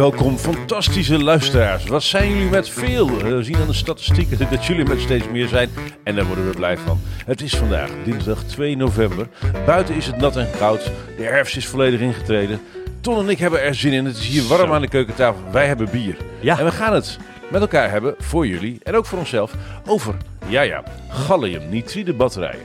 welkom, fantastische luisteraars. Wat zijn jullie met veel? Eh, We zien aan de statistieken dat jullie met steeds meer zijn en daar worden we blij van. Het is vandaag dinsdag 2 november. Buiten is het nat en koud. De herfst is volledig ingetreden. Ton en ik hebben er zin in. Het is hier warm Zo. aan de keukentafel. Wij hebben bier. Ja. En we gaan het met elkaar hebben, voor jullie en ook voor onszelf, over, ja ja, gallium nitride batterijen,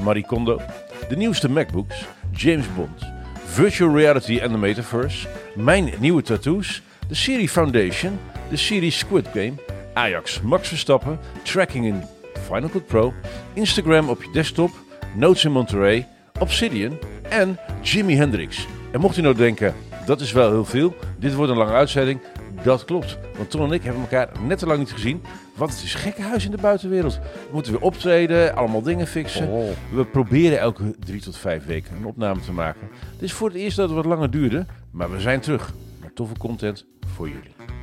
Marie Kondo, de nieuwste MacBooks, James Bond, virtual reality en de metaverse, mijn nieuwe tattoos, de serie Foundation, de serie Squid Game, Ajax, Max Verstappen, tracking in Final Cut Pro, Instagram op je desktop, Notes in Monterey, Obsidian en Jimi Hendrix. En mocht u nou denken, dat is wel heel veel, dit wordt een lange uitzending, dat klopt. Want Ton en ik hebben elkaar net te lang niet gezien. Want het is gekkenhuis in de buitenwereld. We moeten weer optreden, allemaal dingen fixen. Oh. We proberen elke drie tot vijf weken een opname te maken. Het is voor het eerst dat het wat langer duurde. Maar we zijn terug met toffe content voor jullie.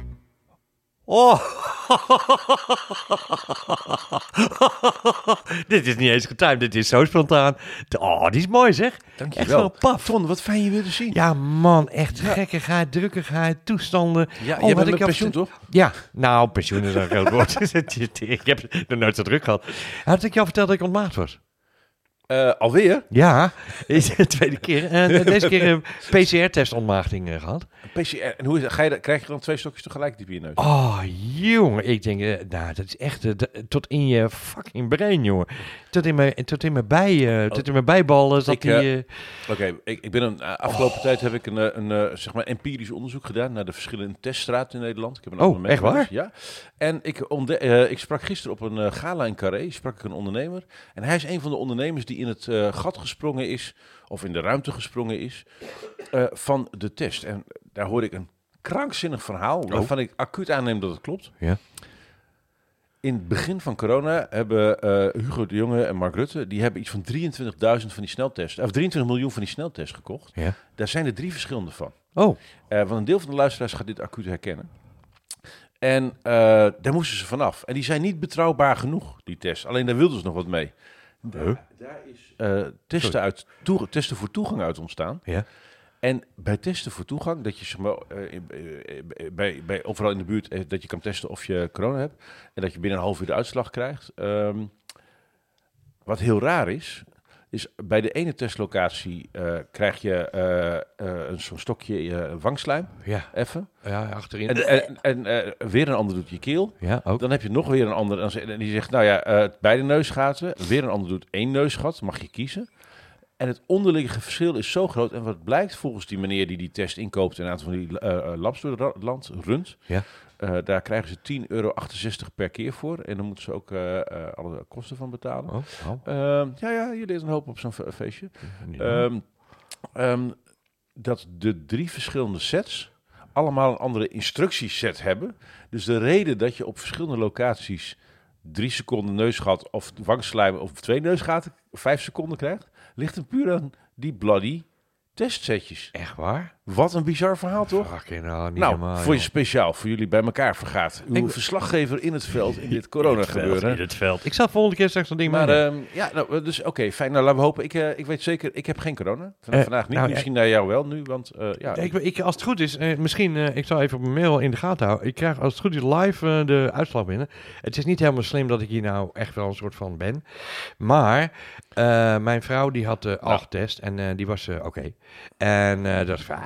Oh. dit is niet eens getimed, dit is zo spontaan. Oh, die is mooi zeg. Echt wel paf. Ton, wat fijn je weer te zien. Ja man, echt gekkigheid, drukkigheid, toestanden. Ja, Oh, wat bent met pensioen toch? Ja, nou, pensioen is een groot woord. ik heb nog nooit zo druk gehad. Had ik jou verteld dat ik ontmaagd was? Eh, alweer? Ja, de tweede keer. En deze keer een PCR-test ontmaagding eh, gehad. PCR. En hoe is, ga je, krijg je dan twee stokjes tegelijk diep in je neus? Oh, jongen. Ik denk, nou, dat is echt tot in je fucking brein, jongen. Tot in mijn, tot in mijn, bij, eh, tot in mijn bijballen zat die... Oké, ik, ik ben een afgelopen tijd heb ik een, een zeg maar empirisch onderzoek gedaan naar de verschillende teststraten in Nederland. Ik heb een Oh, echt waar? Ja. En ik, ik sprak gisteren op een gala in Carré, sprak ik een ondernemer. En hij is een van de ondernemers die in het eh, gat gesprongen is, of in de ruimte gesprongen is, eh, van de test. En daar hoorde ik een krankzinnig verhaal, waarvan ik acuut aanneem dat het klopt. Ja. In het begin van corona hebben eh, Hugo de Jonge en Mark Rutte, die hebben iets van 23.000 van die sneltests, of 23 miljoen van die sneltests gekocht. ja. Daar zijn er drie verschillende van. Oh, want een deel van de luisteraars gaat dit acuut herkennen. En daar moesten ze vanaf. En die zijn niet betrouwbaar genoeg, die tests. Alleen daar wilden ze nog wat mee. Daar, daar is eh, testen, uit, toe- testen voor toegang uit ontstaan. ja. En bij testen voor toegang, dat je zeg maar, eh, in- eh, bij, bij, overal in de buurt eh, dat je kan testen of je corona hebt. En dat je binnen een half uur de uitslag krijgt. Ehm, wat heel raar is, is bij de ene testlocatie eh, krijg je eh, eh, een zo'n stokje eh, wangslijm, Ja, even. ja achterin. En, en, en weer een ander doet je keel. ja, ook. Dan heb je nog weer een ander. En die zegt, nou ja, beide neusgaten. Weer een ander doet één neusgat. Mag je kiezen. En het onderliggende verschil is zo groot. En wat blijkt volgens die meneer die die test inkoopt... en een aantal van die labs door het land runt... Ja. Eh, daar krijgen ze 10,68 euro per keer voor. En dan moeten ze ook eh, eh, alle kosten van betalen. Oh, oh. Ehm, ja, ja, je leert een hoop op zo'n fe- feestje. Ehm, ehm, dat de drie verschillende sets allemaal een andere instructieset hebben. Dus de reden dat je op verschillende locaties drie seconden neusgat of wangslijm of twee neusgaten vijf seconden krijgt, ligt er puur aan die bloody testsetjes. Echt waar? Wat een bizar verhaal, toch? Fucking nou, niet Nou, helemaal, voor je speciaal, voor jullie bij elkaar vergaat. Uw Ik- verslaggever in het veld in dit corona gebeuren. In het veld. Ik zal volgende keer straks een ding Maar ehm, ja, nou, dus oké, fijn. Nou, laten we hopen. Ik, eh, ik weet zeker, ik heb geen corona. Eh, vandaag niet. nou, Misschien naar jou wel nu, want eh, ja. Ik, ik, als het goed is, eh, misschien, eh, ik zal even op mijn mail in de gaten houden. Ik krijg als het goed is live eh, de uitslag binnen. Het is niet helemaal slim dat ik hier nou echt wel een soort van ben. Maar eh, mijn vrouw die had eh, al Nou. getest en eh, die was eh, oké. En eh dat van, ah,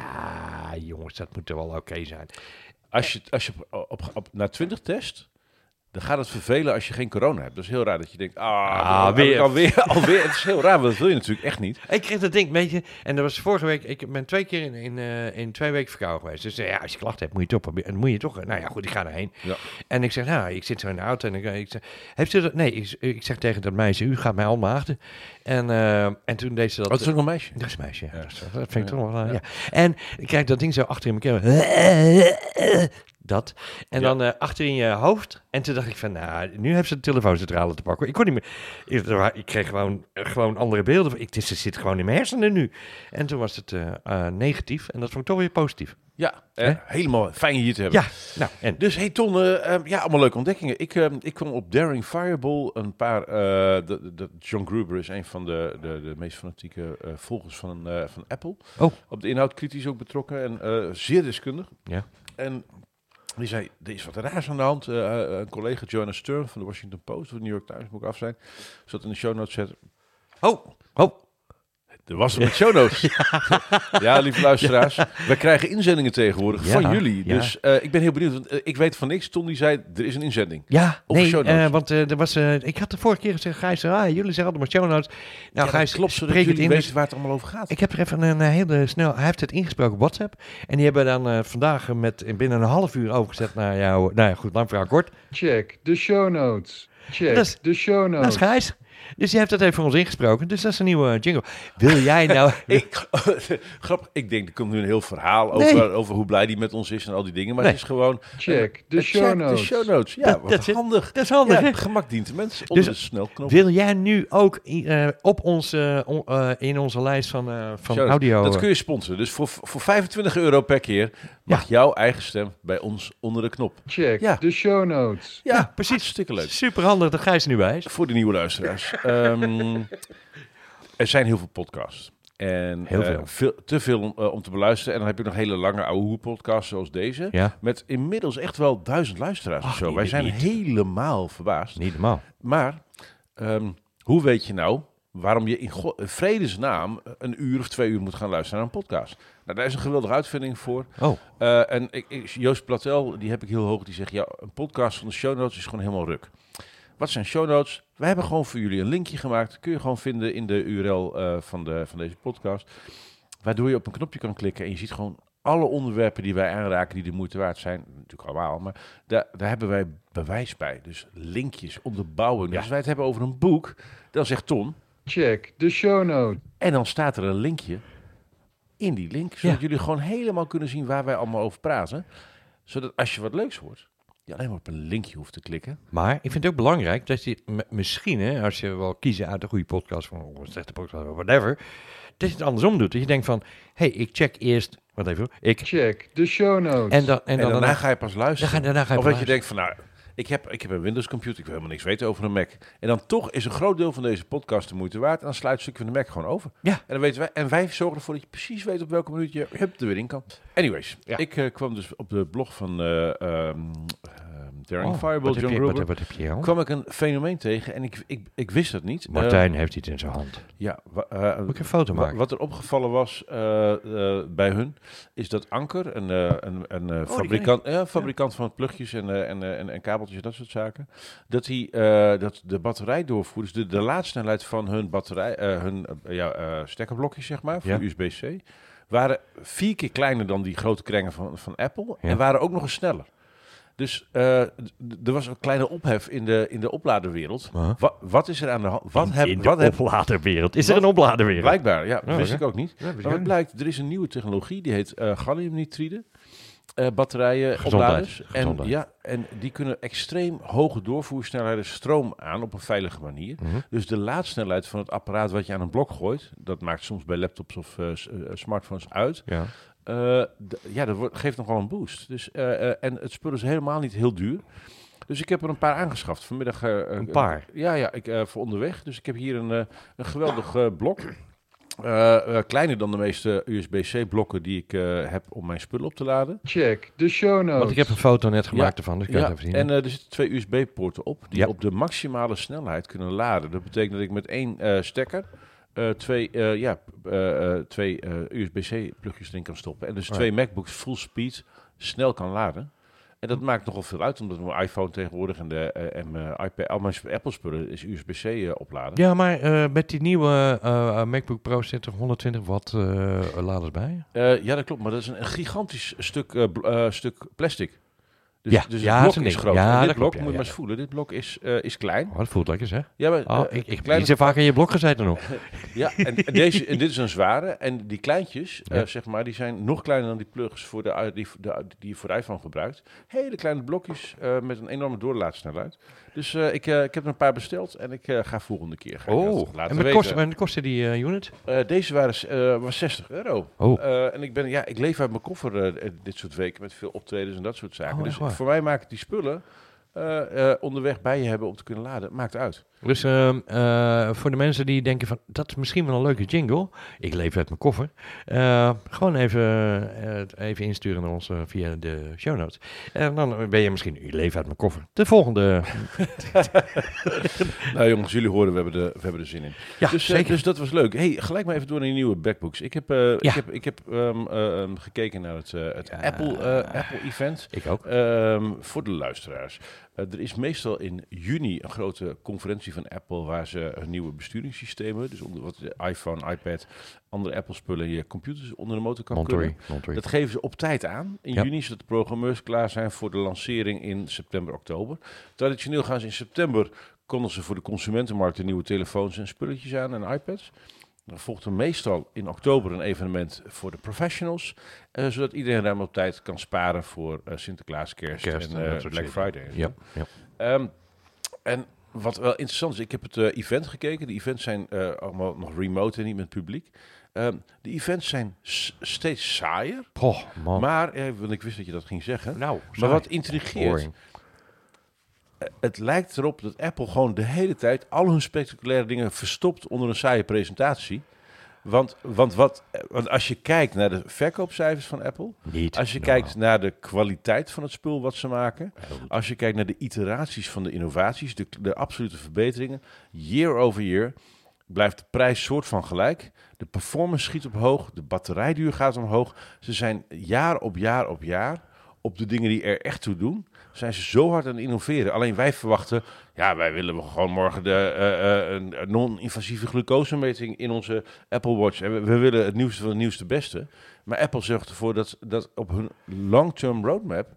jongens, dat moet er wel oké zijn. Als je, als je op, op, op, na 20 test, dan gaat het vervelen als je geen corona hebt. Dat is heel raar dat je denkt, ah, Ah, weer. alweer, alweer. Het is heel raar, want dat wil je natuurlijk echt niet. Ik kreeg dat ding, weet je, en dat was vorige week, ik ben twee keer in, in, eh, in twee weken verkouden geweest. Dus eh, ja, als je klachten hebt, moet je toch proberen. Moet je toch, nou ja, goed, ik ga erheen. Ja. En ik zeg, nou, ik zit zo in de auto en ik, ik zeg, heeft u dat? Nee, ik, ik zeg tegen dat meisje, u gaat mij al maagden. En, eh, en toen deed ze dat. Oh, het is ook een meisje. Dat is een meisje, ja. Ja. Dat, dat vind ik toch wel, eh, Ja. ja. En ik krijg dat ding zo achter in mijn keel. Dat. En Ja. dan eh, achter in je hoofd. En toen dacht ik van, nou, nu heeft ze de telefooncentrale te pakken. Ik kon niet meer. Ik, kreeg gewoon, eh, gewoon andere beelden. Ik, het zit gewoon in mijn hersenen nu. En toen was het eh, negatief. En dat vond ik toch weer positief. Ja, helemaal fijn hier te hebben. Ja, nou, en Dus hey Ton, ja, allemaal leuke ontdekkingen. Ik, ik kwam op Daring Fireball een paar... de, de, John Gruber is een van de, de, de meest fanatieke volgers van, van Apple. Oh. Op de inhoud kritisch ook betrokken en zeer deskundig. Ja. En die zei, er is wat raars aan de hand. Eh, eh, een collega Joanna Stern van de Washington Post of New York Times, moet ik af zijn, zat in de show notes zetten. Oh, oh. Er was er met show notes. ja, lieve luisteraars. We krijgen inzendingen tegenwoordig Ja, van jullie. ja. Dus eh, ik ben heel benieuwd. Want, eh, ik weet van niks. Ton die zei, er is een inzending. Ja, Of nee, show notes. eh, want eh, er was, eh, ik had de vorige keer gezegd, Gijs, ah, jullie zeggen altijd maar show notes. Nou, Ja, Gijs, klopt, zodat spreek het jullie in. weten waar het allemaal over gaat. ik heb er even een hele snel, hij heeft het ingesproken op WhatsApp. En die hebben dan eh, vandaag met in binnen een half uur overgezet naar jou. Nou ja, goed, lang verhaal kort. Check de show notes. Check is- de show Dat is notes. Gijs. Dus die heeft dat even voor ons ingesproken. Dus dat is een nieuwe jingle. Wil jij nou... Ik, grappig, ik denk, er komt nu een heel verhaal Nee. over, over hoe blij die met ons is en al die dingen. Maar Nee. het is gewoon... Check de eh, show notes. De show notes. Ja, Dat- wat dat handig. Dat is handig, Ja, gemak dient de mens onder Dus de snelknop. Wil jij nu ook eh, op ons, eh, on- eh, in onze lijst van, eh, van audio... Dat eh, kun je sponsoren. Dus voor, voor 25 euro per keer mag jouw eigen stem bij ons onder de knop. Check Ja. de show notes. Ja, Ja, precies. Hartstikke leuk. Super handig dat Gijs er nu bij is. Voor de nieuwe luisteraars. Ehm, er zijn heel veel podcasts. En Heel eh, veel. te veel om, eh, om te beluisteren. En dan heb je nog hele lange oude podcasts zoals deze. Ja, Met inmiddels echt wel duizend luisteraars of zo. niet- Wij zijn niet. helemaal verbaasd. niet normaal. Maar ehm, hoe weet je nou waarom je in in vredesnaam een uur of twee uur moet gaan luisteren naar een podcast? Nou, daar is een geweldige uitvinding voor. Oh, Eh, en ik, ik- Joost Platel, die heb ik heel hoog, die zegt... ja, een podcast van de show notes is gewoon helemaal ruk. Wat zijn show notes? Wij hebben gewoon voor jullie een linkje gemaakt. Kun je gewoon vinden in de URL eh, van, de, van deze podcast. Waardoor je op een knopje kan klikken en je ziet gewoon alle onderwerpen die wij aanraken die de moeite waard zijn. Natuurlijk allemaal, maar daar, daar hebben wij bewijs bij. Dus linkjes om te bouwen. Dus Ja. als wij het hebben over een boek, dan zegt Ton... Check de show notes. En dan staat er een linkje in die link, zodat Ja. jullie gewoon helemaal kunnen zien waar wij allemaal over praten. Zodat als je wat leuks hoort, je alleen maar op een linkje hoeft te klikken. maar ik vind het ook belangrijk dat je misschien, hè, als je wel kiezen uit een goede podcast van of een slechte podcast of whatever, dat je het andersom doet. Dat je denkt van, hé, hey, ik check eerst, wat even, ik, Check de show notes. en dan, en En, dan, daarna daarna, ga je pas luisteren. dan ga, daarna ga je of dat je denkt van, nou, ik heb, ik heb een Windows computer, ik wil helemaal niks weten over een Mac. En dan toch is een groot deel van deze podcast de moeite waard. En dan sluit een stukje van de Mac gewoon over. Ja. En, dan weten wij, en wij zorgen ervoor dat je precies weet op welke minuut je hup, er weer in kan. Anyways, Ja. ik eh, kwam dus op de blog van eh ehm ehm, Daring Oh, Fireball, wat heb John je- Gruber. Wat, wat heb je, joh? kwam ik een fenomeen tegen en ik, ik, ik wist het niet. Martijn heeft iets in zijn hand. Eh, ja, eh, Moet ik een foto maken? wat er opgevallen was eh, eh, bij hun, is dat Anker, een, eh, een, een eh, Oh, fabrikant, ja, fabrikant van plugjes en, eh, en, eh, en, en kabeltjes en dat soort zaken, dat, die, eh, dat de batterij doorvoer, dus de, de laadsnelheid van hun batterij, eh, hun eh, ja, eh, stekkerblokjes zeg maar, voor Ja. USB-C, waren vier keer kleiner dan die grote krengen van, van Apple Ja. en waren ook nog eens sneller. Dus eh, er was een kleine ophef in de, in de opladerwereld. Huh? Wat, wat is er aan de hand? Wat in, heb, in de wat opladerwereld. Is wat- er een opladerwereld? Blijkbaar, ja, dat Oh, wist ik ook niet. Ja, Maar het blijkt, er is een nieuwe technologie, die heet eh galliumnitride. Eh batterijen, Gezondheid. opladers. En, ja, en die kunnen extreem hoge doorvoersnelheden stroom aan op een veilige manier. Mhm. Dus de laadsnelheid van het apparaat wat je aan een blok gooit, dat maakt soms bij laptops of eh, eh, smartphones uit. Ja. Ja, dat wordt, geeft nog wel een boost. Dus, en het spul is helemaal niet heel duur. Dus ik heb er een paar aangeschaft. Vanmiddag... Een paar? ja, ja ik, voor onderweg. Dus ik heb hier een, een geweldig blok. Eh, eh, kleiner dan de meeste USB-C blokken die ik eh, heb om mijn spullen op te laden. Check de show notes. Want ik heb een foto net gemaakt Ja, ervan, dus ik kan Ja, het even zien. en er zitten twee USB-poorten op die Ja. op de maximale snelheid kunnen laden. Dat betekent dat ik met één eh, stekker eh, twee, eh, ja, eh, eh, twee eh, USB-C-plugjes erin kan stoppen. En dus twee MacBooks full speed snel kan laden. En dat maakt nogal veel uit, omdat mijn iPhone tegenwoordig en, de, eh, en mijn iPad, al mijn Apple-spullen is USB-C eh, opladen. ja, maar eh, met die nieuwe MacBook Pro zit er 120 watt eh, laders bij. Ja, dat klopt. Maar dat is een, gigantisch stuk, stuk plastic. Dus, Ja, dus ja, het blok is groot. Ja, en dit dat blok, klopt, moet je maar eens voelen, dit blok is, eh, is klein. Oh, dat voelt lekker zeg. Ja, maar, Oh, eh, ik, ik kleine- zo vaak in je blok gezeten nog. Ja, en, en deze, en dit is een zware. En die kleintjes, eh, zeg maar, die zijn nog kleiner dan die plugs voor de, die, de, die je voor de iPhone gebruikt. Hele kleine blokjes met een enorme doorlaatsnelheid. Dus eh, ik, eh, ik heb er een paar besteld en ik eh, ga volgende keer ga Oh, laten en wat weten. en wat kostte die eh, unit? Eh, deze waren eh, was 60 euro. Oh, Eh, en ik, ben, ja, ik leef uit mijn koffer eh, dit soort weken met veel optredens en dat soort zaken. Oh, dus voor mij maken die spullen eh, eh, onderweg bij je hebben om te kunnen laden. Maakt uit. Dus ehm, eh, voor de mensen die denken van, dat is misschien wel een leuke jingle. Ik leef uit mijn koffer. Gewoon even, even insturen naar ons via de show notes. En dan ben je misschien, ik leef uit mijn koffer. De volgende. nou jongens, jullie horen, we hebben, de, we hebben er zin in. Ja, dus, zeker. dus dat was leuk. Hey, gelijk maar even door naar die nieuwe backbooks. Ik heb, ik heb, ik heb ehm, eh, ehm, gekeken naar het, het Ja. Apple, Apple event. Ik ook. Voor de luisteraars. Eh, er is meestal in juni een grote conferentie van Apple waar ze hun nieuwe besturingssystemen, dus onder wat de iPhone, iPad, andere Apple spullen, je computers onder de motor kan kunnen. Monterey. Monterey. Dat geven ze op tijd aan in Ja. juni, zodat de programmeurs klaar zijn voor de lancering in september, oktober. Traditioneel gaan ze in september kondigen ze voor de consumentenmarkt de nieuwe telefoons en spulletjes aan en iPads. Dan volgt er meestal in oktober een evenement voor de professionals, eh, zodat iedereen ruim op tijd kan sparen voor Sinterklaas, kerst, Kerst en en eh, Black. Friday. en. Ja, ja. Ehm, en wat wel interessant is, ik heb het event gekeken. De events zijn allemaal nog remote en niet met publiek. Ehm, de events zijn steeds saaier, Poh, man. maar, eh, want ik wist dat je dat ging zeggen. nou, Maar wat intrigeert, het lijkt erop dat Apple gewoon de hele tijd al hun spectaculaire dingen verstopt onder een saaie presentatie. Want, want, wat, want als je kijkt naar de verkoopcijfers van Apple, Niet. als je normaal. kijkt naar de kwaliteit van het spul wat ze maken, als je kijkt naar de iteraties van de innovaties, de, de absolute verbeteringen, year over year, blijft de prijs soort van gelijk. De performance schiet op hoog, de batterijduur gaat omhoog. Ze zijn jaar op jaar op jaar op de dingen die er echt toe doen, zijn ze zo hard aan het innoveren. Alleen wij verwachten, ja, wij willen gewoon morgen de eh, eh, een een non-invasieve glucosemeting in onze Apple Watch. En we, we willen het nieuwste van het nieuwste beste. Maar Apple zorgt ervoor dat, dat op hun long-term roadmap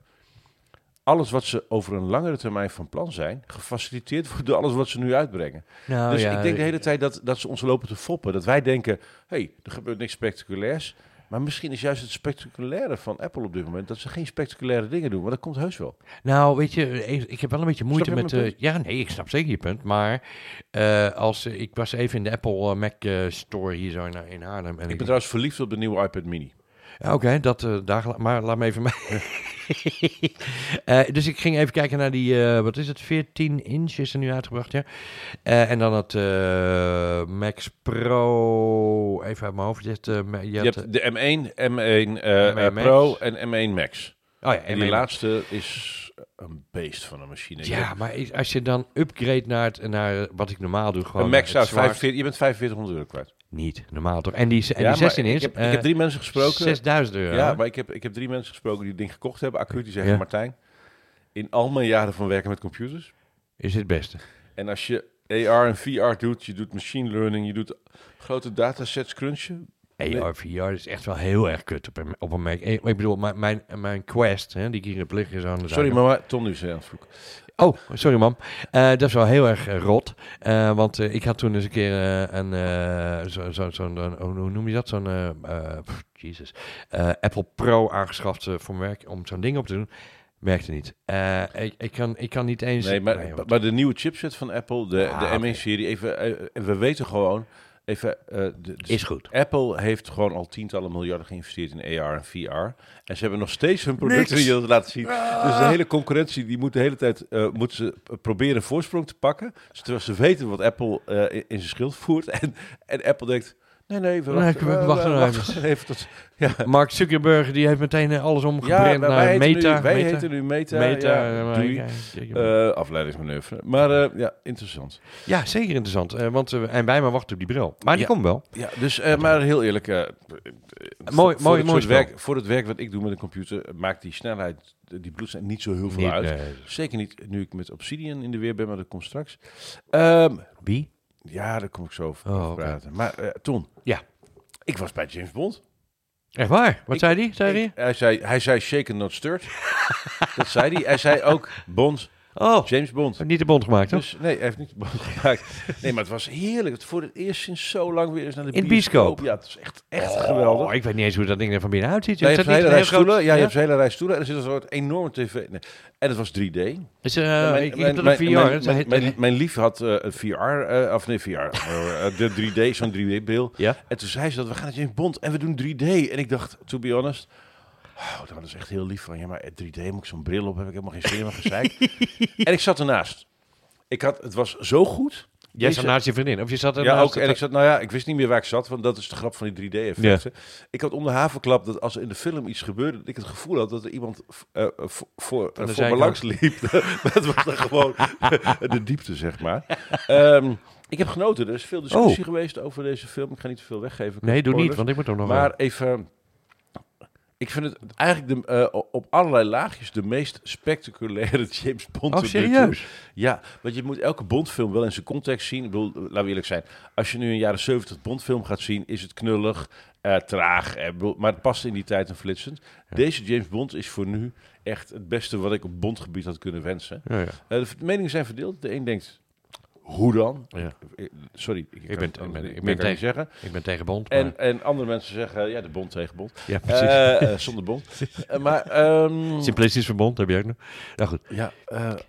alles wat ze over een langere termijn van plan zijn, gefaciliteerd wordt door alles wat ze nu uitbrengen. Nou, dus ja, ik denk de hele tijd dat, dat ze ons lopen te foppen. Dat wij denken, hé, hey, er gebeurt niks spectaculairs. Maar misschien is juist het spectaculaire van Apple op dit moment dat ze geen spectaculaire dingen doen. Maar dat komt heus wel. Nou, weet je, even- ik heb wel een beetje moeite met... eh, ja, nee, ik snap zeker je punt. Maar eh, als, eh, ik was even in de Apple eh, Mac eh, store hier zo in, in Haarlem. En Ik ben trouwens verliefd op de nieuwe iPad mini. Ja, Oké, dat daar, la- maar laat me even mee. Eh, dus ik ging even kijken naar die, eh, wat is het, 14 inch is er nu uitgebracht, ja. Eh, en dan het Max Pro, even uit mijn hoofd. Je hebt, je hebt, de M1, M1 eh, M1 eh, Max. Pro en M1 Max. Oh ja, En en die laatste is een beest van een machine. Ja, maar als je dan upgrade naar, het, naar wat ik normaal doe, gewoon een Max zwaar- 45, je bent 4500 euro kwijt. Niet, normaal toch? En die, en Ja, die maar 16 ik is, heb, eh, ik heb drie mensen gesproken. 6000 euro. Ja, maar ik heb, ik heb drie mensen gesproken die het ding gekocht hebben. Acuut, die zeggen, Ja. Martijn, in al mijn jaren van werken met computers... Is het beste. En als je AR en VR doet, je doet machine learning, je doet grote datasets crunchen. Nee. AR, VR is echt wel heel erg kut op een, op een Mac. Ik bedoel, mijn, mijn, mijn Quest, hè, die ik hier heb liggen, is aan de Sorry, mama, Tom nu is aan het vloeken. Oh, sorry mam. Eh, dat is wel heel erg eh, rot. Eh, want ik had toen eens een keer een, eh, zo, zo, zo'n, eh, hoe noem je dat? Zo'n, Jesus, Apple Pro aangeschaft voor mijn werk om zo'n ding op te doen. Werkte niet. Ik, ik, kan, ik kan niet eens... Nee, maar, Nee, maar de nieuwe chipset van Apple, de, Ah, de oké. M1-serie, even, we weten gewoon, even, eh, de, de- is goed. Apple heeft gewoon al tientallen miljarden geïnvesteerd in AR en VR. En ze hebben nog steeds hun producten die laten zien. Dus de hele concurrentie, die moet de hele tijd uh, moet ze proberen een voorsprong te pakken. Terwijl ze weten wat Apple uh, in, in zijn schild voert. En, en Apple denkt, nee, nee, we Nee, wachten, we we- wachten we wachten even. tot... Ja, Mark Zuckerberg, die heeft meteen eh, alles ja omgebrand maar naar wij, heten Meta. nu, wij Meta. heten nu Meta. Meta, ja, eh, eh, afleidingsmanoeuvre. Maar ja, interessant. ja, zeker interessant. want, en bij me wacht op die bril. Maar die Ja. komt wel. Ja, dus, maar heel eerlijk. voor- mooi, mooi spel. werk, Voor het werk wat ik doe met een computer, maakt die snelheid, die bloedsnelheid niet zo heel veel Niet, uit. nee. Zeker niet nu ik met Obsidian in de weer ben, maar dat komt straks. Ehm, Wie? Ja, daar kom ik zo over, Oh, praten. Maar eh, Ton. Ja. Ik was bij James Bond. Echt waar? Wat Ik- zei die? Zei? Ik- hij, zei, hij zei shaken not stirred. dat zei hij. Hij zei ook Bond, Oh, James Bond. niet de bond gemaakt, toch? Dus, nee, hij heeft niet Bond gemaakt. Nee, maar het was heerlijk. Het voor het eerst sinds zo lang weer eens naar de In de bioscoop? Ja, het is echt, echt geweldig. Oh, ik weet niet eens hoe dat ding er van binnen uitziet. Ja, je hebt een hele rij stoelen. Ja, je hebt een hele rij stoelen. En er zit een soort enorme tv. Nee. En het was 3D. Is, eh, Mijn- ik, mijn- mijn- VR. mijn- mijn- heet- mijn- Mijn lief had eh, een VR, eh, of nee, VR, eh, de 3D, zo'n 3D-beeld. Ja? En toen zei ze dat we gaan naar James Bond en we doen 3D. En ik dacht, to be honest, Oh, dat is echt heel lief van, ja, maar 3D moet ik zo'n bril op, heb ik helemaal geen zin in, gezeik. en ik zat ernaast. Ik had, het was zo goed. Jij zat naast je vriendin, of je zat er Ja, ook. En ik zat, nou ja, ik wist niet meer waar ik zat, want dat is de grap van die 3D-effecten. Ik had om de havenklap dat als er in de film iets gebeurde, dat ik het gevoel had dat er iemand eh, eh, voor, voor, eh, me langs liep. dat was dan gewoon de diepte, zeg maar. Ehm, ik heb genoten. Er is veel discussie geweest over deze film. Ik ga niet te veel weggeven. Oh. Nee, doe niet, want ik moet ook nog Maar even... Ik vind het eigenlijk de, eh, op allerlei laagjes de meest spectaculaire James Bond. Oh, serieus? Ja, want je moet elke Bondfilm wel in zijn context zien. Ik bedoel, laten we eerlijk zijn. Als je nu een jaren 70 Bondfilm gaat zien, is het knullig, eh, traag. eh, maar het past in die tijd en flitsend. Deze James Bond is voor nu echt het beste wat ik op Bondgebied had kunnen wensen. Ja, ja. Eh, de meningen zijn verdeeld. De een denkt, hoe dan? Ja. Sorry, ik, ben- ik ben- ik ben tegen- zeggen. Ik ben tegen Bond, maar- En, en andere mensen zeggen, ja, de Bond tegen Bond. ja, precies. Eh, eh, zonder Bond. Eh, maar, ehm, Simplistisch verbond heb je ook nog. Nou goed. ja,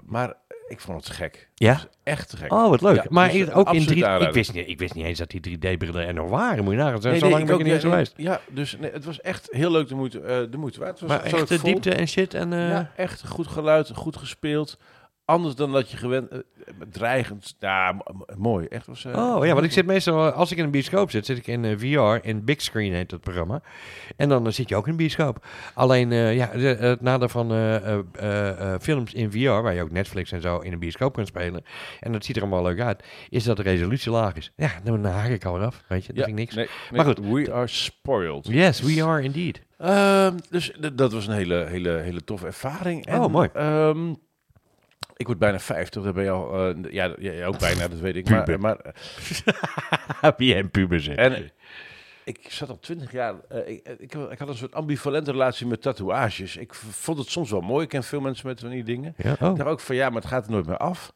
maar ik vond het gek. Ja? Echt gek. Oh, wat leuk. Ja, maar dus, ik- ook in absoluut 3D. Ik wist, niet, ik wist niet eens dat die 3D-brillen er nog waren. Moet je nagaan. Zo Nee, zo lang ben ik er niet eens geweest. Ja, dus nee, het was echt heel leuk de moeite, de moeite waard. Het was, Maar echt de diepte en shit. En, Ja, echt goed geluid, goed gespeeld. Anders dan dat je gewend, eh, dreigend. Ja, mooi. Echt was. eh, Oh ja, want ik zit meestal, als ik in een bioscoop zit, zit ik in eh, VR, in Big Screen heet dat programma. En dan eh, zit je ook in een bioscoop. Alleen, eh, ja, de- het nadeel van eh, eh, eh, eh, films in VR, waar je ook Netflix en zo in een bioscoop kan spelen, en dat ziet er allemaal leuk uit, is dat de resolutie laag is. Ja, dan haak ik alweer af, weet je, dat Ja, vind ik niks. Nee, Maar goed. We are spoiled. Yes, we are indeed. Ehm, dus dat was een hele, hele, hele toffe ervaring. En, Oh, mooi. ehm, ik word bijna 50, daar ben je al. eh, ja, jij ook bijna, dat weet ik. Maar, Puber. maar Wie en puber zegt. En ik zat al twintig jaar. eh, ik, ik, ik had een soort ambivalente relatie met tatoeages. Ik vond het soms wel mooi. Ik ken veel mensen met van die dingen. ja, Ik oh. dacht ook van ja, maar het gaat er nooit meer af.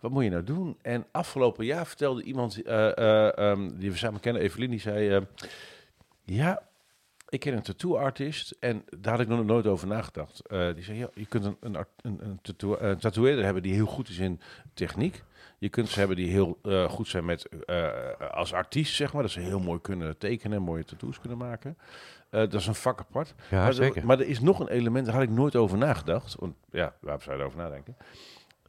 Wat moet je nou doen? En afgelopen jaar vertelde iemand eh, eh, ehm, die we samen kennen, Evelien, die zei: Ja, ik ken een tattoo-artist en daar had ik nog nooit over nagedacht. Eh, die zei: Ja, je kunt een, een, een, een, tattoo, een tatoeëerder hebben die heel goed is in techniek. Je kunt ze hebben die heel eh, goed zijn met, eh, als artiest, zeg maar. Dat ze heel mooi kunnen tekenen en mooie tattoos kunnen maken. Dat is een vak apart. Ja, maar, er- zeker. maar er is nog een element, daar had ik nooit over nagedacht. Want ja, waar zou je erover nadenken?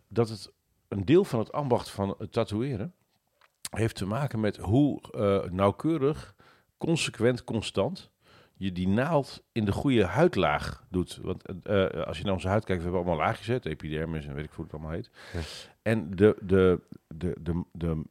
Dat het een deel van het ambacht van het tatoeëren heeft te maken met hoe nauwkeurig, consequent, constant je die naald in de goede huidlaag doet. Want eh, eh, als je naar onze huid kijkt, we hebben allemaal laagjes, hè, het epidermis en weet ik hoe het allemaal heet. Ja. En de, de, de, de, de,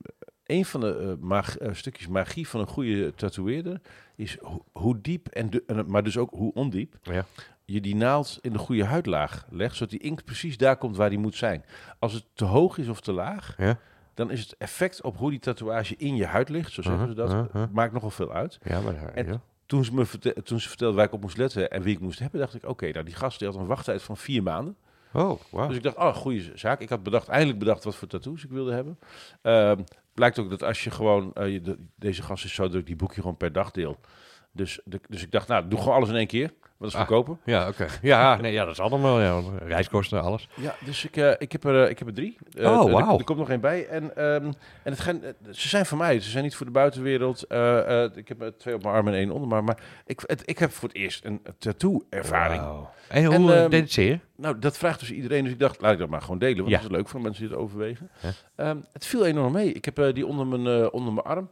een van de eh, mag, stukjes magie van een goede tatoeëerder is ho- hoe diep, en de, maar dus ook hoe ondiep, Ja. je die naald in de goede huidlaag legt, zodat die inkt precies daar komt waar die moet zijn. Als het te hoog is of te laag, Ja. dan is het effect op hoe die tatoeage in je huid ligt, zo zeggen ze dat, Uh-huh, uh-huh. maakt nogal veel uit. Ja, maar En- ja. Toen ze me verte- toen ze vertelde waar ik op moest letten en wie ik moest hebben, dacht ik, oké, nou die gast die had een wachttijd van vier maanden. Oh, wow. Dus ik dacht, oh, goede zaak. Ik had bedacht, eindelijk bedacht wat voor tattoos ik wilde hebben. Ehm, blijkt ook dat als je gewoon, eh, je, de- deze gast is zo dat ik die boekje gewoon per dag deel. Dus, de, dus ik dacht, nou, doe gewoon alles in één keer. Wat is Ah. goedkoper? Ja, oké. Ja, nee, ja, dat is allemaal, ja. Reiskosten, alles. Ja, dus ik, eh, ik, heb, er, eh, ik heb er drie. Eh, Oh, er- wauw. Er, komt nog één bij. En, ehm, en het gaan, ze zijn voor mij. Ze zijn niet voor de buitenwereld. Ik heb er twee op mijn arm en één onder arm. Maar ik, het, ik heb voor het eerst een tattoo-ervaring. En hoe En, eh, ehm, deed het zeer? Nou, dat vraagt dus iedereen. Dus ik dacht, laat ik dat maar gewoon delen. Want Ja. dat is leuk voor mensen die het overwegen. Ehm, het viel enorm mee. Ik heb die onder mijn, onder mijn arm.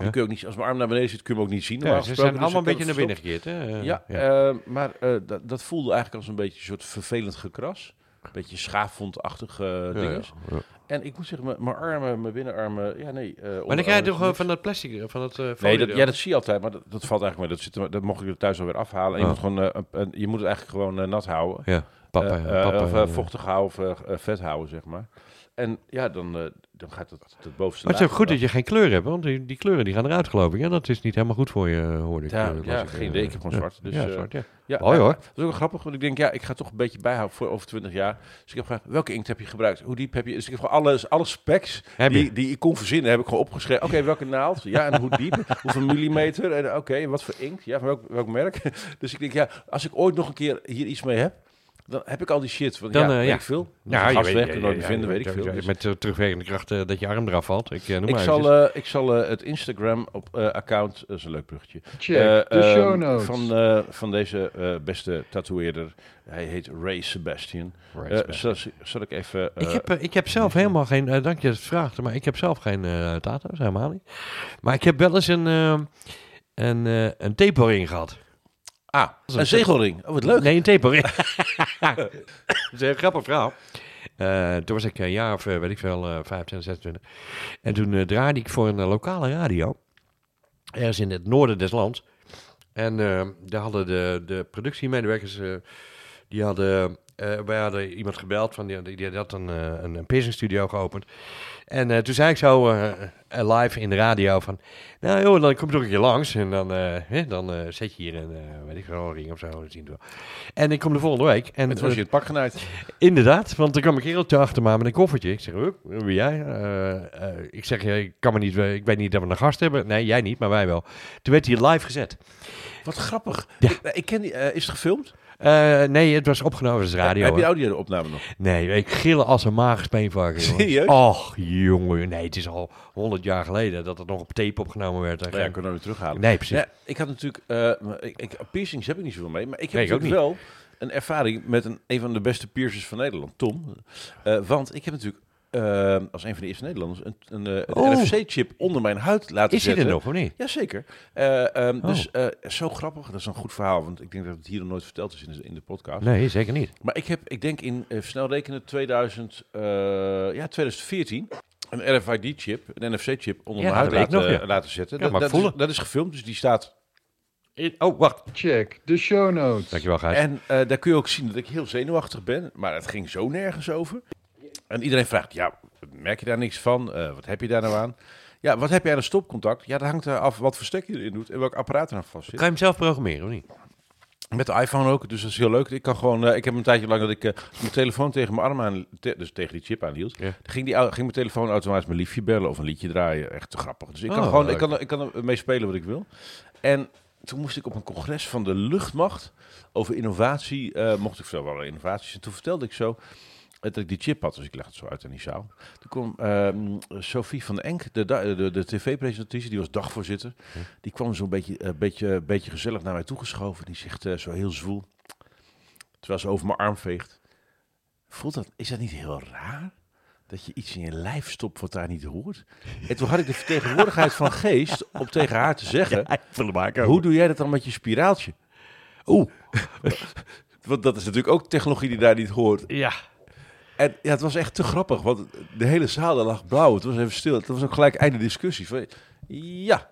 Die Ja. kun je ook niet, als mijn arm naar beneden zit, kun je hem ook niet zien. Ja, ze zijn Dus allemaal een beetje naar binnen gekeerd, hè? ja, Eh, eh, maar eh, dat, dat voelde eigenlijk als een beetje een soort vervelend gekras. Een beetje schaafwondachtige ja, dingen. ja, ja. En ik moet zeggen, mijn- armen, mijn binnenarmen, ja nee. eh Maar dan krijg je toch eh, van dat plastic, eh, van dat eh Nee, dat, ja, dat zie je altijd, maar dat, dat valt eigenlijk mee. Dat, zit dat mocht ik er thuis alweer afhalen. En je, Oh. moet gewoon, eh, je moet het eigenlijk gewoon eh, nat houden. Ja, papa, Eh, eh, of eh, vochtig houden of eh, eh, vet houden, zeg maar. En ja, dan, eh, dan gaat het, het bovenste Maar het is ook goed dat je geen kleur hebt, want die, die kleuren die gaan eruit geloof ik. Ja, dat is niet helemaal goed voor je, hoorde ik. Ja, eh, ja, ik, geen eh, idee. Ik heb gewoon zwart. Dus, ja, zwart, ja. Ja, Mooi, hoor. Dat is ook wel grappig, want ik denk, ja, ik ga toch een beetje bijhouden voor over 20 jaar. Dus ik heb gevraagd, welke inkt heb je gebruikt? Hoe diep heb je? Dus ik heb gewoon alle, alle specs die, die ik kon verzinnen, heb ik gewoon opgeschreven. Oké, welke naald? Ja, en hoe diep? Hoeveel millimeter? En oké, wat voor inkt? Ja, van welk, welk merk? Dus ik denk, ja, als ik ooit nog een keer hier iets mee heb, dan heb ik al die shit. Want Dan, ja, eh, weet ja. ik veel. Ja, Ja, je gas weg, ja, nooit ja, vinden, weet ik veel. Dus Met eh, terugwerkende kracht dat je arm eraf valt. Ik, eh, noem ik, maar zal, eh, ik zal eh, het Instagram op eh, account, dat is een leuk bruggetje, Check de show notes. van, eh, van deze eh, beste tatoeëerder. Hij heet Ray Sebastian. Zal, zal ik even... ik, heb, ik heb zelf helemaal geen, eh, dank je dat je het vraagt, maar ik heb zelf geen eh tato's, helemaal niet. Maar ik heb wel eens een, een, eh een tape-ring gehad. Ah, een zegelring. Oh, wat leuk. Nee, een tape-ring. dat is een grappig verhaal. Eh, toen was ik een jaar of, eh, weet ik veel, eh 25, 26. En toen eh, draaide ik voor een lokale radio. Ergens in het noorden des lands. En daar hadden de, de productiemedewerkers, die hadden, wij hadden iemand gebeld, van die, die had een, eh, een, een piercingstudio geopend. En eh, toen zei ik zo eh, eh, live in de radio van, nou joh, dan kom je toch een keer langs en dan, eh, dan eh, zet je hier een, eh, weet ik veel, ring of zo. Zien we. En ik kom de volgende week. En Het was eh, je het pak genaaid. Inderdaad, want er kwam een kereltje achter me met een koffertje. Ik zeg, "Huh, wie ben jij? Eh, eh, ik zeg, "Ja, ik, kan me niet, eh, ik weet niet dat we een gast hebben. Nee, jij niet, maar wij wel. Toen werd hij live gezet. Wat grappig. Ja. Ik, ik ken die, eh, is het gefilmd? Eh, nee, het was opgenomen als radio. Heb je de hoor. audio-opname nog? Nee, ik gillen als een mager speenvarken. jongens. Serieus? Och, jongen. Nee, het is al honderd jaar geleden dat het nog op tape opgenomen werd. Nou ja, ik kan het weer terughalen. Nee, precies. Ja, ik had natuurlijk, maar ik, ik, piercings heb ik niet zoveel mee, maar ik heb Nee, natuurlijk wel een ervaring met een, een van de beste piercers van Nederland, Tom. Eh, want ik heb natuurlijk eh, als een van de eerste Nederlanders een, een, eh, een Oh. NFC-chip onder mijn huid laten Is hij zetten. er nog of niet? Jazeker. Eh ehm Oh. Dus eh, zo grappig. Dat is een goed verhaal, want ik denk dat het hier nog nooit verteld is in de, in de podcast. Nee, zeker niet. Maar ik heb, ik denk in eh, snel rekenen 2000, eh, ja, 2014 een RFID-chip, een NFC-chip onder Ja, mijn huid laten, nog, ja. laten zetten. Ja, dat, maar dat, is, dat is gefilmd, dus die staat. Oh, wacht. Check de show notes. Dankjewel, Gijs. En eh, daar kun je ook zien dat ik heel zenuwachtig ben, maar het ging zo nergens over. En iedereen vraagt, ja, merk je daar niks van? Eh, wat heb je daar nou aan? Ja, wat heb je aan een stopcontact? Ja, dat hangt er af wat voor stek je erin doet en welk apparaat er aan vast zit. Kan je hem zelf programmeren of niet? Met de iPhone ook, dus dat is heel leuk. Ik kan gewoon, eh, ik heb een tijdje lang dat ik eh, mijn telefoon tegen mijn arm aan, te- dus tegen die chip aanhield. Ja. Dan ging, die, ging mijn telefoon automatisch mijn liefje bellen of een liedje draaien. Echt te grappig. Dus ik kan Oh, gewoon, leuk. ik kan, ik kan er mee spelen wat ik wil. En toen moest ik op een congres van de luchtmacht over innovatie, mocht ik veel wel innovaties. En toen vertelde ik zo dat ik die chip had, dus ik leg het zo uit in die zaal. Toen kwam ehm, Sophie van Enk, de, de, de tv-presentatrice, die was dagvoorzitter. Die kwam zo'n beetje, eh, beetje, beetje gezellig naar mij toegeschoven. Die zegt eh, zo heel zwoel, terwijl ze over mijn arm veegt. Voelt dat, is dat niet heel raar? Dat je iets in je lijf stopt wat daar niet hoort? En toen had ik de vertegenwoordigheid van geest om tegen haar te zeggen... Maken. Hoe doe jij dat dan met je spiraaltje? Oeh. Want dat is natuurlijk ook technologie die daar niet hoort. Ja. En ja, het was echt te grappig, want de hele zaal lag blauw. Het was even stil. Het was ook gelijk einde discussie. Van, ja,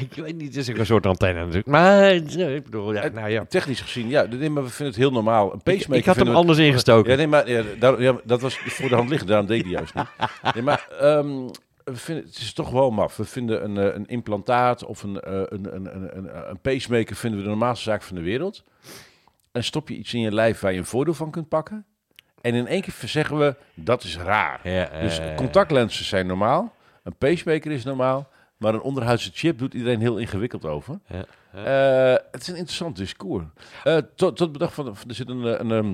ik weet niet, het is ook een soort antenne natuurlijk. Maar, eh, ik bedoel, ja, nou ja. technisch gezien, ja, nee, maar we vinden het heel normaal. Een pacemaker ik had hem we- anders ingestoken. Ja, nee, maar ja, daar, ja, dat was voor de hand liggend. Daarom deed hij juist niet. Nee, maar ehm, we vinden, het is toch wel maf. We vinden een, eh, een implantaat of een, eh, een, een, een, een, een pacemaker vinden we de normaalste zaak van de wereld. En stop je iets in je lijf waar je een voordeel van kunt pakken. En in één keer zeggen we, dat is raar. Ja, Dus contactlenzen zijn normaal. Een pacemaker is normaal. Maar een onderhuidse chip doet iedereen heel ingewikkeld over. Ja, Eh, het is een interessant discours. Eh, tot, tot bedacht van, er zit een, eh, een, ehm,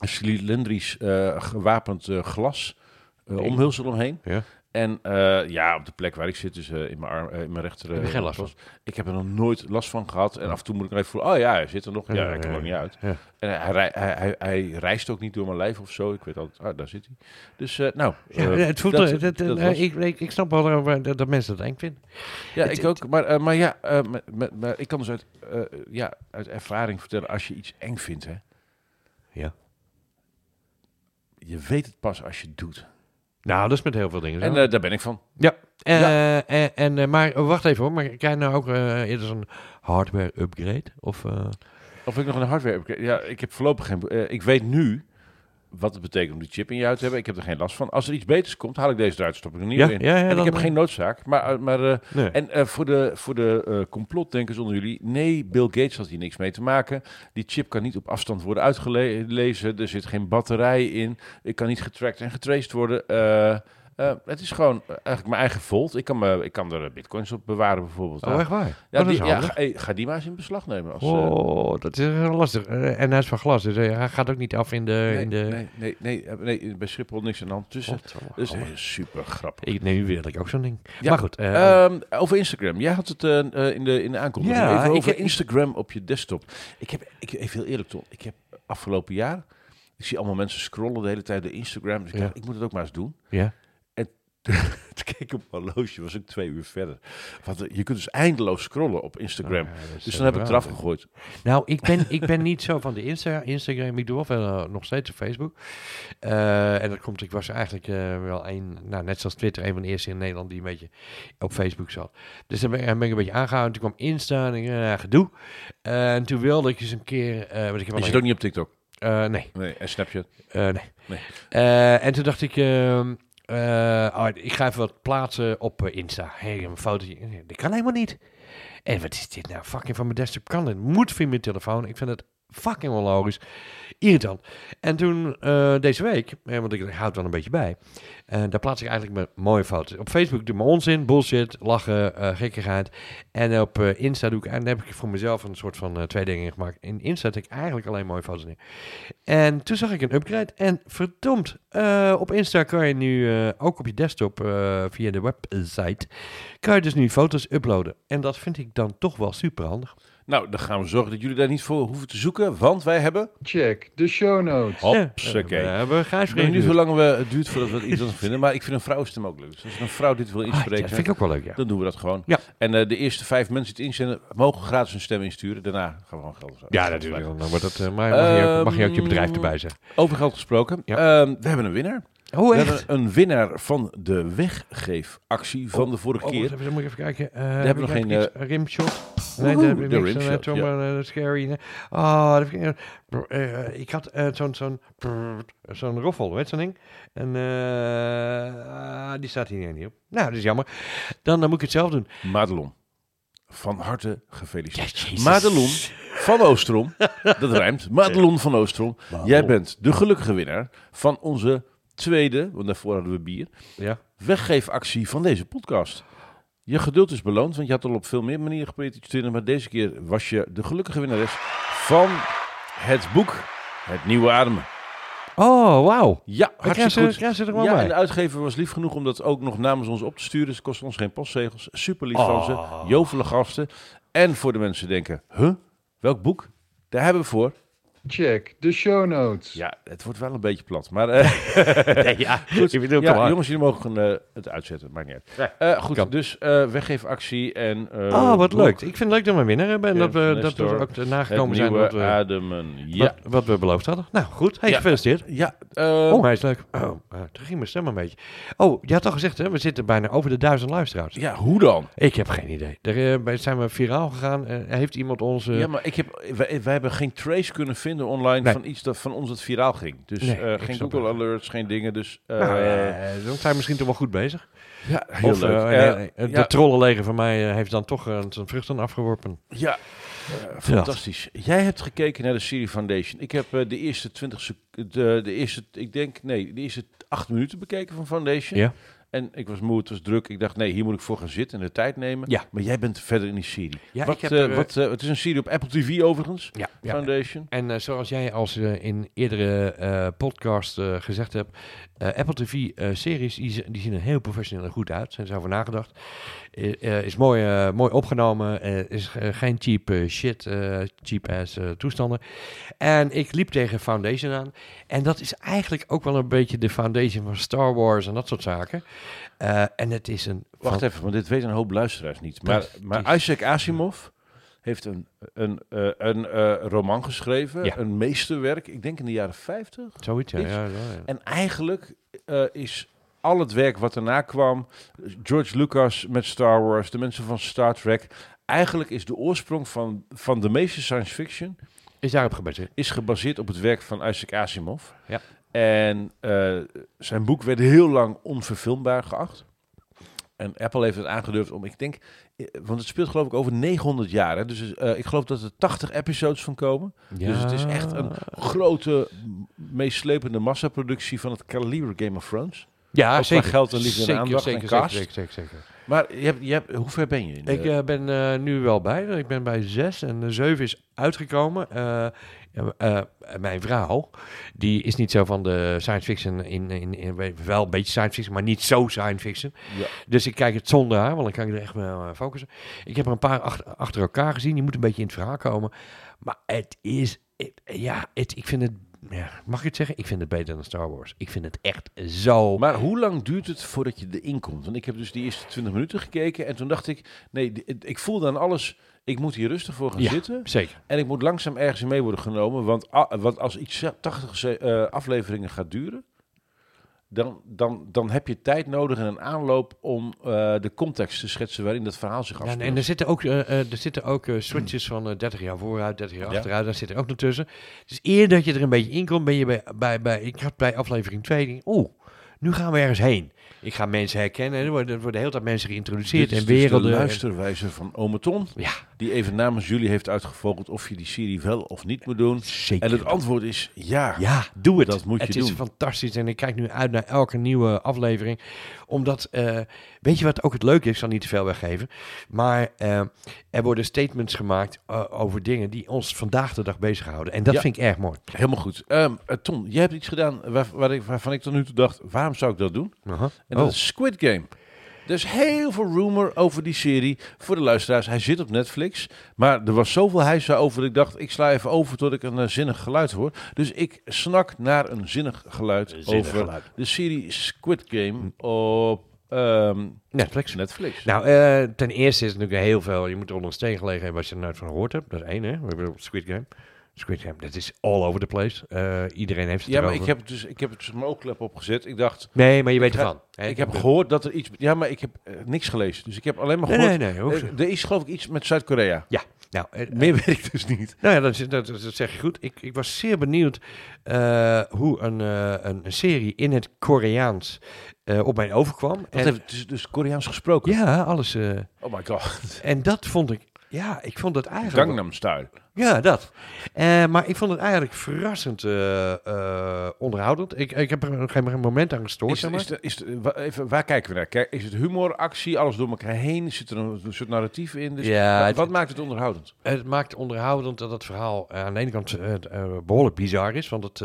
een cilindrisch gewapend glas omhulsel omheen. Ja. En eh, ja, op de plek waar ik zit, dus eh, in mijn arm, eh, in mijn rechter. Heb je geen last van? borst. Ik heb er nog nooit last van gehad. En af en toe moet ik even voelen, oh ja, hij zit er nog. Ja, Ja, ik kan er niet uit. ja. En hij, hij, hij, hij, hij reist ook niet door mijn lijf of zo. Ik weet altijd, ah, daar zit hij. Dus nou, Ja, het voelt, dat- dat, dat, dat was- ik, ik, ik snap wel dat, dat, mensen dat eng vinden. Ja, Het- ik ook. Maar, maar ja, met- ik kan dus uit, ja, uit ervaring vertellen, als je iets eng vindt, hè, Ja. je weet het pas als je het doet. Nou, dat is met heel veel dingen zo. En eh, daar ben ik van. ja. Eh, en, en, eh, maar oh, wacht even hoor, maar krijg je nou ook eerder zo'n hardware upgrade? Of, Of ik nog een hardware heb. Ja, ik heb voorlopig geen. ik weet nu wat het betekent om die chip in je uit te hebben. Ik heb er geen last van. Als er iets beters komt, haal ik deze eruit, stop ik er Ja, in. ja, ja, en ik heb eh, geen noodzaak. Maar, eh, maar eh, nee. En voor de, voor de eh, complotdenkers onder jullie, nee, Bill Gates had hier niks mee te maken. Die chip kan niet op afstand worden uitgelezen. Er zit geen batterij in. Ik kan niet getracked en getraced worden. Eh, Eh, het is gewoon eh, eigenlijk mijn eigen volt. Ik kan, me, ik kan er bitcoins op bewaren bijvoorbeeld. Oh, echt waar? ja, Oh, dat die- is ja, ga, die maar eens in beslag nemen. Als, eh, Oh, dat is lastig. Eh, en hij is van glas, dus eh, hij gaat ook niet af in de... nee, in de... nee, nee, nee, eh, nee, bij Schiphol niks aan de hand tussen. Dus eh, super grappig. Ik, nee, nu wil ik ook zo'n ding. Ja, Maar goed. eh, Ehm, over Instagram. Jij had het eh, eh, in, de, in de aankondiging. Ja, even over heb- Instagram op je desktop. Ik heb, ik, even heel eerlijk, Ton. Ik heb afgelopen jaar... Ik zie allemaal mensen scrollen de hele tijd door Instagram. Dus ik Ja. dacht, ik moet het ook maar eens doen. ja. Toen keek ik op mijn horloge, was ik twee uur verder. Want eh, je kunt dus eindeloos scrollen op Instagram. Ja, is, dus dan heb ik het eraf gegooid. Nou, ik ben, ik ben niet zo van de Insta Instagram. Ik doe wel eh, nog steeds op Facebook. Eh, en dat komt, ik was eigenlijk wel een, nou, net zoals Twitter, een van de eerste in Nederland die een beetje op Facebook zat. Dus dan ben, ik een beetje aangehouden. Toen kwam Insta en ik, gedoe. En toen wilde ik eens een keer, want ik heb Je zit ook niet op TikTok. nee, Nee, en Snapchat. nee. Nee. En toen dacht ik, ehm, eh, oh, ik ga even wat plaatsen op eh, Insta. Hey, een fotootje. Nee, Dat kan helemaal niet. En wat is dit nou? Fucking van mijn desktop kan het. Moet via mijn telefoon. Ik vind het fucking onlogisch. Irritant. En toen eh, deze week, want ik houd wel een beetje bij, eh, daar plaats ik eigenlijk mijn mooie foto's. Op Facebook doe ik mijn onzin, bullshit, lachen, eh gekkigheid. En op Insta doe ik, en daar heb ik voor mezelf een soort van twee dingen gemaakt. In Insta zet ik eigenlijk alleen mooie foto's neer. En toen zag ik een upgrade. En verdomd, op Insta kan je nu ook op je desktop via de website, kan je dus nu foto's uploaden. En dat vind ik dan toch wel super handig. Nou, dan gaan we zorgen dat jullie daar niet voor hoeven te zoeken. Want wij hebben... Check de show notes. Hopsakee. We hebben Gijs Ik weet niet hoe lang we, het duurt voordat we iets anders vinden. Maar ik vind een vrouwenstem ook leuk. Dus als een vrouw dit wil Ah, ja, inspreken, dat vind ik ook wel leuk, ja. dan doen we dat gewoon. Ja. En eh, de eerste vijf mensen die het inzenden, mogen gratis hun stem insturen. Daarna gaan we gewoon geld Ja, natuurlijk. Dan wordt dat, eh, maar mag je, ook, mag je ook je bedrijf erbij zeggen. Over geld gesproken. Ja. Ehm, we hebben een winnaar. Oh, we hebben een winnaar van de weggeefactie van de vorige Oh, keer. even, dan moet ik even kijken. Uh, hebben we nog geen, Iets, rimshot? Nee, daar ik de niks. rimshot, ja. eh, scary. Oh, heb ik, eh, eh, ik had eh, zo'n zo'n zo'n roffel, weet je zo'n ding? En eh, ah, die staat hier niet op. Nou, dat is jammer. Dan, dan moet ik het zelf doen. Madelon. Van harte gefeliciteerd. Madelon van Oostrom. dat rijmt. Madelon van Oostrom. Jij bent de gelukkige winnaar van onze tweede, want daarvoor hadden we bier, Ja. weggeefactie van deze podcast. Je geduld is beloond, want je had al op veel meer manieren geprobeerd iets te winnen, maar deze keer was je de gelukkige winnares van het boek Het Nieuwe Ademen. Oh, wauw. Ja, hartstikke goed. krijg ze er Ja, bij. en de uitgever was lief genoeg om dat ook nog namens ons op te sturen. Het kost ons geen postzegels. Super lief van ze. Oh. Jovele gasten. En voor de mensen die denken, huh, welk boek? Daar hebben we voor. Check de show notes. Ja, het wordt wel een beetje plat. Maar eh, Nee, ja, goed. Ik bedoel, ja, jongens, jullie mogen eh, het uitzetten. Maakt niet uit. Eh, goed, kan. dus eh weggeefactie en... eh, Oh, wat boek. leuk. Ik vind het leuk dat we winnaar hebben. En dat we, dat we ook Het nagekomen zijn nieuwe wat we, ademen. Ja. wat, wat we beloofd hadden. Nou, goed. Hey, Ja. gefeliciteerd. Ja, eh, Oh, hij is leuk. Oh, uh, toen ging mijn stem een beetje. Oh, je had al gezegd, hè? We zitten bijna over de duizend luisteraars. ja, hoe dan? Ik heb geen idee. Daar zijn we viraal gegaan. Heeft iemand ons... eh, Ja, maar ik heb, wij, wij hebben geen trace kunnen vinden online Nee. van iets dat van ons dat viraal ging. Dus Nee, eh, geen Google het. alerts, geen dingen. Dus eh, nou, dan zijn we misschien toch wel goed bezig. ja, heel of leuk. eh, het ja, trollenleger van mij heeft dan toch zijn vruchten afgeworpen. ja, fantastisch. Jij hebt gekeken naar de serie Foundation. Ik heb de eerste 20 sec- de, de eerste, ik denk, nee, de eerste acht minuten bekeken van Foundation. Ja. En ik was moe, het was druk. Ik dacht, nee, hier moet ik voor gaan zitten en de tijd nemen. Ja. Maar jij bent verder in die serie. Ja, wat, ik heb eh, wat, eh, het is een serie op Apple TV overigens, Ja, ja. Foundation. En eh, zoals jij als in eerdere podcast gezegd hebt, Apple TV-series die, die zien er heel professioneel en goed uit. Zijn ze over nagedacht. Eh, is mooi, eh, mooi opgenomen. eh, is geen cheap shit, cheap ass toestanden. En ik liep tegen Foundation aan. En dat is eigenlijk ook wel een beetje de Foundation van Star Wars en dat soort zaken. En het is een. Wacht even, want dit weten een hoop luisteraars niet. Maar, maar Isaac Asimov heeft een, een, een roman geschreven, Ja. een meesterwerk, ik denk in de jaren 50. Zoiets, ja. Ja, ja, ja. En eigenlijk is al het werk wat daarna kwam, George Lucas met Star Wars, de mensen van Star Trek, eigenlijk is de oorsprong van, van de meeste science fiction Is daarop gebaseerd. is gebaseerd op het werk van Isaac Asimov. Ja. En eh, zijn boek werd heel lang onverfilmbaar geacht. En Apple heeft het aangedurfd om, ik denk, eh, want het speelt geloof ik over 900 jaar. Hè? Dus eh, ik geloof dat er 80 episodes van komen. Dus het is echt een grote, meeslepende massaproductie van het kaliber Game of Thrones. Ja, zeker. geld en liefde en zeker, aandacht zeker. Zeker, zeker, zeker, zeker. Maar je hebt, je hebt, hoe ver ben je? In de- Ik eh, ben eh, nu wel bij. Ik ben bij zes en de zeven is uitgekomen. Eh, eh, mijn vrouw, die is niet zo van de science fiction. In, in, in, wel een beetje science fiction, maar niet zo science fiction. Ja. Dus ik kijk het zonder haar, want dan kan ik er echt eh, focussen. Ik heb er een paar achter, achter elkaar gezien. Die moeten een beetje in het verhaal komen. Maar het is, het- ja, het, ik vind het, ja, mag ik het zeggen? Ik vind het beter dan Star Wars. Ik vind het echt zo... Maar hoe lang duurt het voordat je erin komt? Want ik heb dus die eerste 20 minuten gekeken en toen dacht ik, nee, ik voel dan alles, ik moet hier rustig voor gaan Ja. zitten. Zeker. En ik moet langzaam ergens in mee worden genomen, want, want als iets 80 se- eh, afleveringen gaat duren, dan, dan, dan heb je tijd nodig en een aanloop om eh, de context te schetsen waarin dat verhaal zich Ja, afspeelt. en er zitten ook, eh, eh, er zitten ook switches van eh, 30 jaar vooruit, 30 jaar Ja. achteruit. Daar zit er ook nog tussen. Dus eer dat je er een beetje in komt, ben je bij, bij, bij ik had bij aflevering 2, denk ik, oeh, nu gaan we ergens heen. Ik ga mensen herkennen. Er worden, er worden de hele tijd mensen geïntroduceerd Dit is en dus de werelden. en- luisterwijzer van Ome Ton, ja, die even namens jullie heeft uitgevogeld of je die serie wel of niet moet doen. zeker. En het antwoord is ja. Ja, doe het. Dat moet je het is doen. fantastisch en ik kijk nu uit naar elke nieuwe aflevering. Omdat, eh, weet je wat ook het leuke is? Ik zal niet te veel weggeven. Maar eh, er worden statements gemaakt eh, over dingen die ons vandaag de dag bezighouden. En dat Ja. vind ik erg mooi. Helemaal goed. Ehm eh, Ton, jij hebt iets gedaan waar, waar ik, waarvan ik tot nu toe dacht, waarom zou ik dat doen? En dat Oh. is Squid Game. Er is heel veel rumor over die serie. Voor de luisteraars, hij zit op Netflix. Maar er was zoveel hijs over dat ik dacht, ik sla even over tot ik een eh, zinnig geluid hoor. Dus ik snak naar een zinnig geluid Zinnig over geluid. de serie Squid Game op ehm, Netflix. Netflix. Nou, eh, ten eerste is het natuurlijk heel veel. Je moet er onder een steen gelegen hebben als je er nooit van gehoord hebt. Dat is één, hè? We hebben Squid Game. Squid Game, dat is all over the place. Eh, iedereen heeft het ja, maar erover. ik heb, dus, ik heb het dus mijn oogklep opgezet. Ik dacht, Nee, maar je weet ervan. ik heb gehoord dat er iets... Ja, maar ik heb eh, niks gelezen. Dus ik heb alleen maar Nee, gehoord... nee, nee. hoeft- Eh, er is geloof ik iets met Zuid-Korea. ja, nou, Meer weet ik dus niet. Nou ja, dat, dat, dat zeg je goed. Ik, ik was zeer benieuwd hoe een, een, een serie in het Koreaans op mij overkwam. Dat En, heeft het is dus Koreaans gesproken. ja, alles. Oh my god. en dat vond ik. Ja, ik vond het eigenlijk. Gangnam Style. Ja, dat. Eh, maar ik vond het eigenlijk verrassend eh, eh, onderhoudend. Ik, ik heb er geen moment aan gestoord. Is, zeg maar. is, de- is, de- even, waar kijken we naar? Kijk, is het humor, actie, alles door elkaar heen? Zit er een, soort narratief in? Dus Ja, wa- het- wat maakt het onderhoudend? Het maakt onderhoudend dat het verhaal aan de ene kant eh, eh, behoorlijk bizar is. Want het,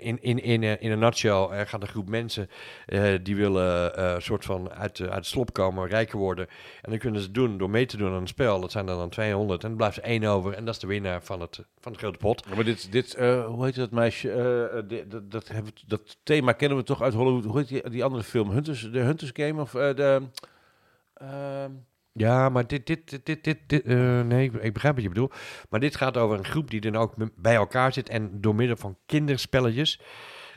in, in, in, in een nutshell er gaat een groep mensen die willen een soort van uit, uit het slop komen, rijker worden. En dan kunnen ze het doen door mee te doen aan een spel. Dat zijn er dan 200 en blijft er één over. En dat is de winnaar van het, van de grote pot. Ja, maar dit, dit eh, hoe heet dat meisje? Eh, eh, dat, dat, hebben dat thema kennen we toch uit Hollywood. Hoe heet die, die andere film? Hunters, de Hunters Game of de... ehm, Ja, maar dit, dit, dit, dit, dit, dit, nee, ik- ik begrijp wat je bedoelt. Maar dit gaat over een groep die dan ook bij elkaar zit en door middel van kinderspelletjes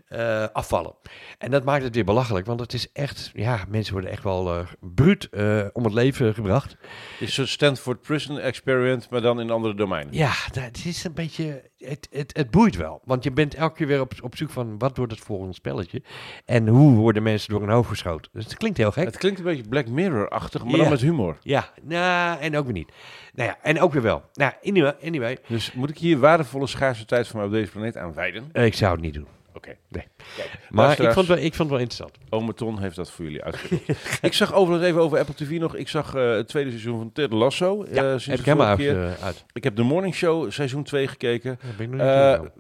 eh, afvallen. En dat maakt het weer belachelijk, want het is echt, ja, mensen worden echt wel eh bruut eh, om het leven gebracht. is een soort Stanford Prison Experiment, maar dan in andere domeinen. Ja, dat is een beetje, het, het, het boeit wel. Want je bent elke keer weer op, op zoek van, wat wordt het volgende spelletje? En hoe worden mensen door hun hoofd geschoten? Dus het klinkt heel gek. Het klinkt een beetje Black Mirror-achtig, maar Ja. dan met humor. Ja, nou, en ook weer niet. Nou ja, en ook weer wel. Nou, anyway, anyway Dus moet ik hier waardevolle schaarse tijd van mij op deze planeet aan wijden? ik zou het niet doen. Oké. Nee. Kijk, Maar ik vond, het wel, ik vond het wel interessant. Ome Ton heeft dat voor jullie uitgezocht. ik zag overigens even over Apple TV nog. Ik zag eh, het tweede seizoen van Ted Lasso. eh, Ja, sinds heb ik helemaal uit. keer. eh, uit. Ik heb de Morning Show seizoen 2 gekeken. Ja, ben ik nog niet Eh, gekomen.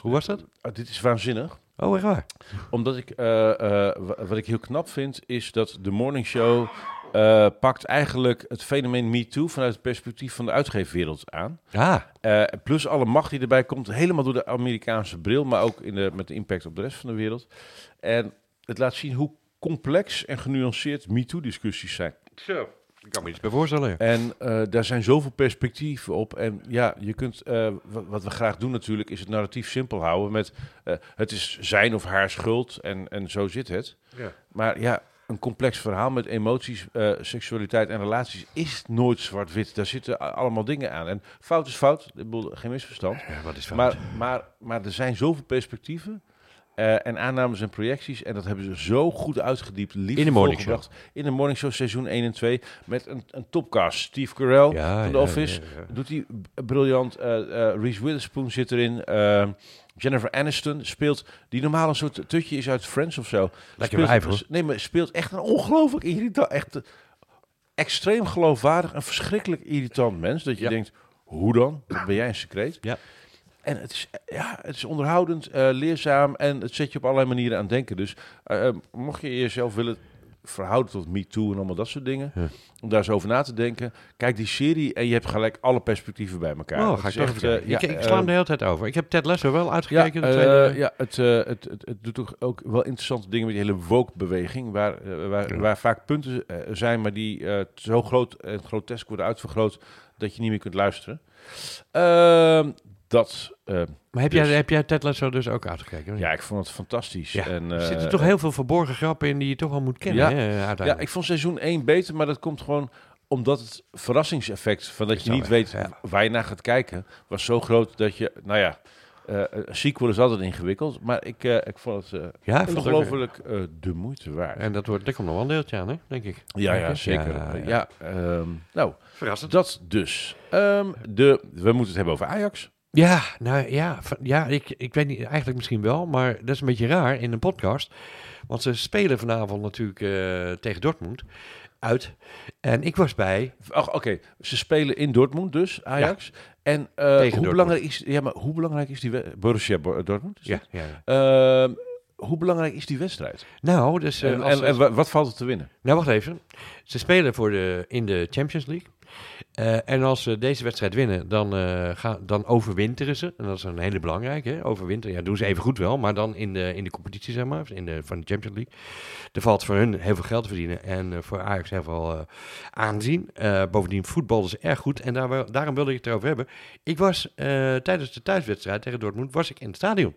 Hoe was dat? Ah, dit is waanzinnig. Oh, echt waar? Omdat ik, eh, eh, wa- wat ik heel knap vind, is dat de Morning Show eh, pakt eigenlijk het fenomeen MeToo vanuit het perspectief van de uitgeefwereld aan. Ah, Eh, plus alle macht die erbij komt, helemaal door de Amerikaanse bril, maar ook in de, met de impact op de rest van de wereld. En het laat zien hoe complex en genuanceerd MeToo-discussies zijn. zo. Ik kan me iets bij voorstellen. ja. En eh, daar zijn zoveel perspectieven op. En ja, je kunt, wat, we graag doen natuurlijk, is het narratief simpel houden met het is zijn of haar schuld en, en zo zit het. Ja. Maar ja, een complex verhaal met emoties, eh, seksualiteit en relaties is nooit zwart-wit. Daar zitten allemaal dingen aan. En fout is fout, ik bedoel, geen misverstand. Ja, wat is fout? Maar, maar, maar er zijn zoveel perspectieven. Eh, en aannames en projecties. En dat hebben ze zo goed uitgediept. In de morning gebracht. In de Morning Show seizoen 1 en 2. Met een, een topcast. Steve Carell van The Office. Doet hij briljant. eh, Reese Witherspoon zit erin. eh, Jennifer Aniston speelt, die normaal een soort tutje is uit Friends of zo. Lekker speelt, wijf, hoor. Nee, maar speelt echt een ongelooflijk irritant, echt extreem geloofwaardig, een verschrikkelijk irritant mens. Dat je Ja. denkt, hoe dan? Wat ben jij een secreet? Ja. En het is, ja, het is onderhoudend, eh, leerzaam en het zet je op allerlei manieren aan denken. Dus eh, eh, mocht je jezelf willen verhouden tot MeToo en allemaal dat soort dingen, Ja. om daar eens over na te denken, kijk die serie en je hebt gelijk alle perspectieven bij elkaar. Oh, ga ik echt, ik, ja, ik sla hem de hele tijd over. Ik heb Ted Lasso wel ja, uitgekeken. de tweede- ja het, het, het, het doet toch ook wel interessante dingen met die hele woke-beweging, waar, waar, Ja. waar vaak punten zijn, maar die zo groot en grotesk worden uitvergroot dat je niet meer kunt luisteren. Dat, eh, maar heb, dus- jij, heb jij Ted Lasso dus ook uitgekeken? ja, ik vond het fantastisch. Ja, En, er zitten eh, toch heel veel verborgen grappen in die je toch wel moet kennen. Ja. hè, Ja, ik vond seizoen 1 beter, maar dat komt gewoon omdat het verrassingseffect van dat Is je niet weet ja. waar je naar gaat kijken, was zo groot dat je, nou ja, eh, een sequel is altijd ingewikkeld, maar ik, eh, ik vond het ja, ik vond het ook- ongelooflijk eh, de moeite waard. En dat wordt, er komt nog wel een deeltje aan, hè, denk ik. Ja, ja, zeker. Ja, Ja, ja. ehm, nou, Verrassend. dat dus. Ehm, de, we moeten het hebben over Ajax. Ja, nou ja, ja ik, ik weet niet, eigenlijk misschien wel, maar dat is een beetje raar in een podcast. Want ze spelen vanavond natuurlijk eh, tegen Dortmund uit. En ik was bij. Ach, Oké, ze spelen in Dortmund dus, Ajax. En eh, hoe, Dortmund. belangrijk is, ja, maar hoe belangrijk is die we- Borussia Bo- Dortmund? Ja, ja, ja. Ehm, hoe belangrijk is die wedstrijd? Nou, dus, eh, en, als en, en wa- wat valt er te winnen? nou, wacht even. Ze spelen voor de, in de Champions League. Eh, en als ze deze wedstrijd winnen, dan, eh, gaan, dan overwinteren ze. En dat is een hele belangrijke. Hè? Overwinteren, ja, doen ze even goed wel. Maar dan in de, in de competitie, zeg maar. In de, van de Champions League. Er valt voor hun heel veel geld te verdienen. En eh, voor Ajax heel veel aanzien. Bovendien, voetbal is erg goed. En daar, daarom wilde ik het erover hebben. Ik was tijdens de thuiswedstrijd tegen Dortmund, was ik in het stadion.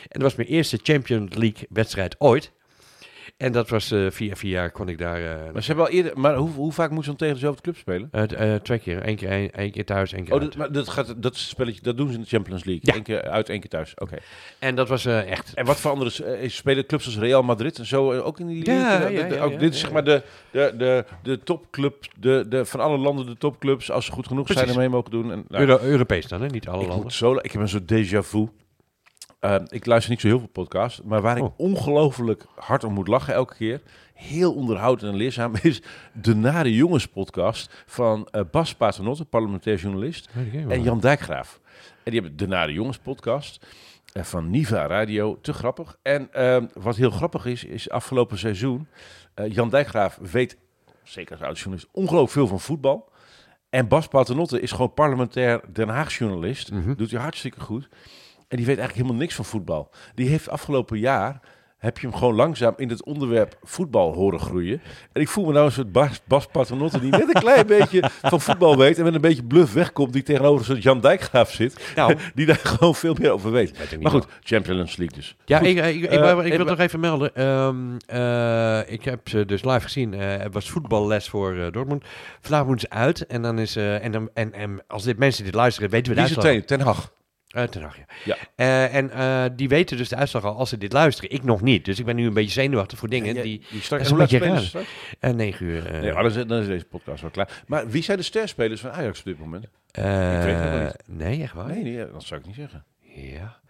En dat was mijn eerste Champions League wedstrijd ooit. En dat was eh via vier jaar kon ik daar... eh, Maar, ze hebben al eerder, maar hoe, hoe vaak moeten ze dan tegen dezelfde club spelen? eh, eh, twee keer. Eén keer, één, één keer thuis, één keer Oh, uit. dat, maar dat, gaat, dat spelletje, dat doen ze in de Champions League. Ja. Eén keer uit, één keer thuis. Oké. En dat was eh, echt... En wat voor andere eh, spelen clubs als Real Madrid en zo eh, ook in die Ja, league? ja, ja, ook dit is zeg maar de, de, de, de topclub, de, de, van alle landen de topclubs, als ze goed genoeg zijn, Precies. ermee mogen doen. En, nou, Euro- Europees dan, hè? Niet alle ik, landen. moet zo, ik heb een soort déjà vu. Eh, ik luister niet zo heel veel podcasts, maar waar ik Oh. ongelooflijk hard om moet lachen elke keer, heel onderhoudend en leerzaam, is de Nare Jongens podcast van eh, Bas Paternotte, parlementair journalist, en Jan Dijkgraaf. En die hebben de Nare Jongens podcast eh, van Niva Radio. Te grappig. En ehm, wat heel grappig is, is afgelopen seizoen... eh, Jan Dijkgraaf weet, zeker als oud-journalist, ongelooflijk veel van voetbal. En Bas Paternotte is gewoon parlementair Den Haag journalist. Mhm. Doet hij hartstikke goed. En die weet eigenlijk helemaal niks van voetbal. Die heeft afgelopen jaar... Heb je hem gewoon langzaam in het onderwerp voetbal horen groeien. En ik voel me nou een soort Bas, Bas Paternotte die net een klein beetje van voetbal weet. En met een beetje bluff wegkomt. Die tegenover soort Jan Dijkgraaf zit. Nou, Die daar gewoon veel meer over weet. Maar goed, Champions League dus. Ja, Goed. ik, ik, ik, Eh, ik wil nog even melden. Ehm, eh, ik heb ze dus live gezien. Eh, het was voetballes voor Dortmund. Vandaag moeten ze uit. En, dan is, en, dan, en, en als dit mensen dit luisteren, weten we Wie de is het? Ten Hag. Ten Hag, ja. Ja. Eh, en eh, die weten dus de uitslag al als ze dit luisteren. Ik nog niet. Dus ik ben nu een beetje zenuwachtig voor dingen Ja, die... die straks, hoe laat beetje spelen straks? eh 9 uur. Nee, maar dan is, dan is deze podcast wel klaar. Maar wie zijn de sterspelers van Ajax op dit moment? ik weet het niet. Nee, echt waar? Nee, nee, dat zou ik niet zeggen. Ja.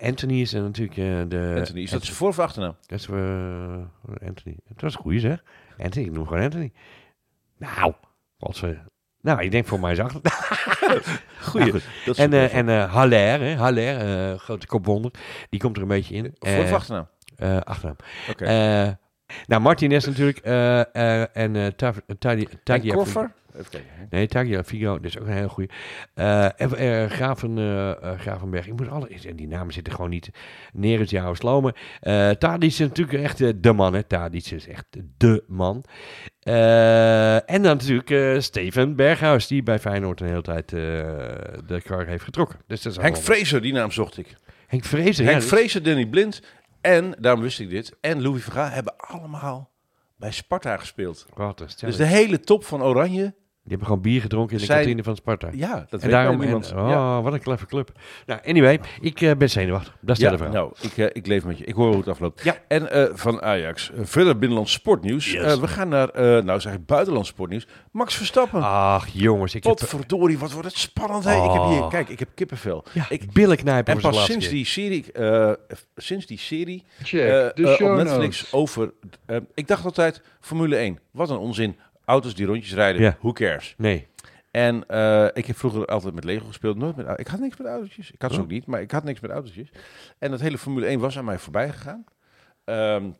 Anthony is er natuurlijk de... Anthony, is dat zijn voor- of achternaam? Dat is Anthony. Dat was een goeie zeg. Anthony, ik noem gewoon Anthony. Nou, wat ze... Nou, ik denk voor mij is achter. Goeie. Ja, goed. En, eh en eh Haller, hè, Haller, eh, grote kopwonder, die komt er een beetje in. voor- of achternaam? achternaam. Oké. Nou, Martinez natuurlijk. en Tagia- Koffer? Even kijken. hè. Nee, Tagia Figo, dat is ook een hele goeie. Eh, en, eh, Graven, eh, Gravenberg, ik moet alle... En die namen zitten gewoon niet neer het jouw slomen. Eh Tadic is natuurlijk echt de man, hè. Tadic is echt de man. Eh, en dan natuurlijk eh, Steven Berghuis, die bij Feyenoord een hele tijd eh, de kar heeft getrokken. Dus dat is Henk Fraser, die naam zocht ik. Henk Vrezen, Henk ja. Fraser, Danny Blind en, daarom wist ik dit, en Louis Vergaal hebben allemaal bij Sparta gespeeld. Wat een Dus de hele top van Oranje Die hebben gewoon bier gedronken in de Zijn- kantine van Sparta. Ja, dat en weet daarom, en- oh, ja. wat een cleffe club. Nou, anyway, ik eh, ben zenuwachtig. Dat is Ja, verhaal. nou, ik, eh, ik leef met je. Ik hoor hoe het afloopt. Ja. En eh, van Ajax, verder binnenlands sportnieuws. Yes. Eh, we gaan naar, eh, nou zeg ik, buitenlands sportnieuws. Max Verstappen. Ach, jongens, ik heb... Potverdorie, wat wordt het spannend. hè? Ik heb hier, Oh. kijk, ik heb kippenvel. Ja, ik, billen knijpen en pas sinds die serie, eh, sinds die serie Check de show op Netflix notes. over... ik dacht altijd, Formule 1, wat een onzin. Auto's die rondjes rijden, Ja. who cares? Nee. En eh, ik heb vroeger altijd met Lego gespeeld. Nooit met, au- ik had niks met autootjes. Ik had ze Oh. ook niet, maar ik had niks met autootjes. En dat hele Formule 1 was aan mij voorbij gegaan. Ehm,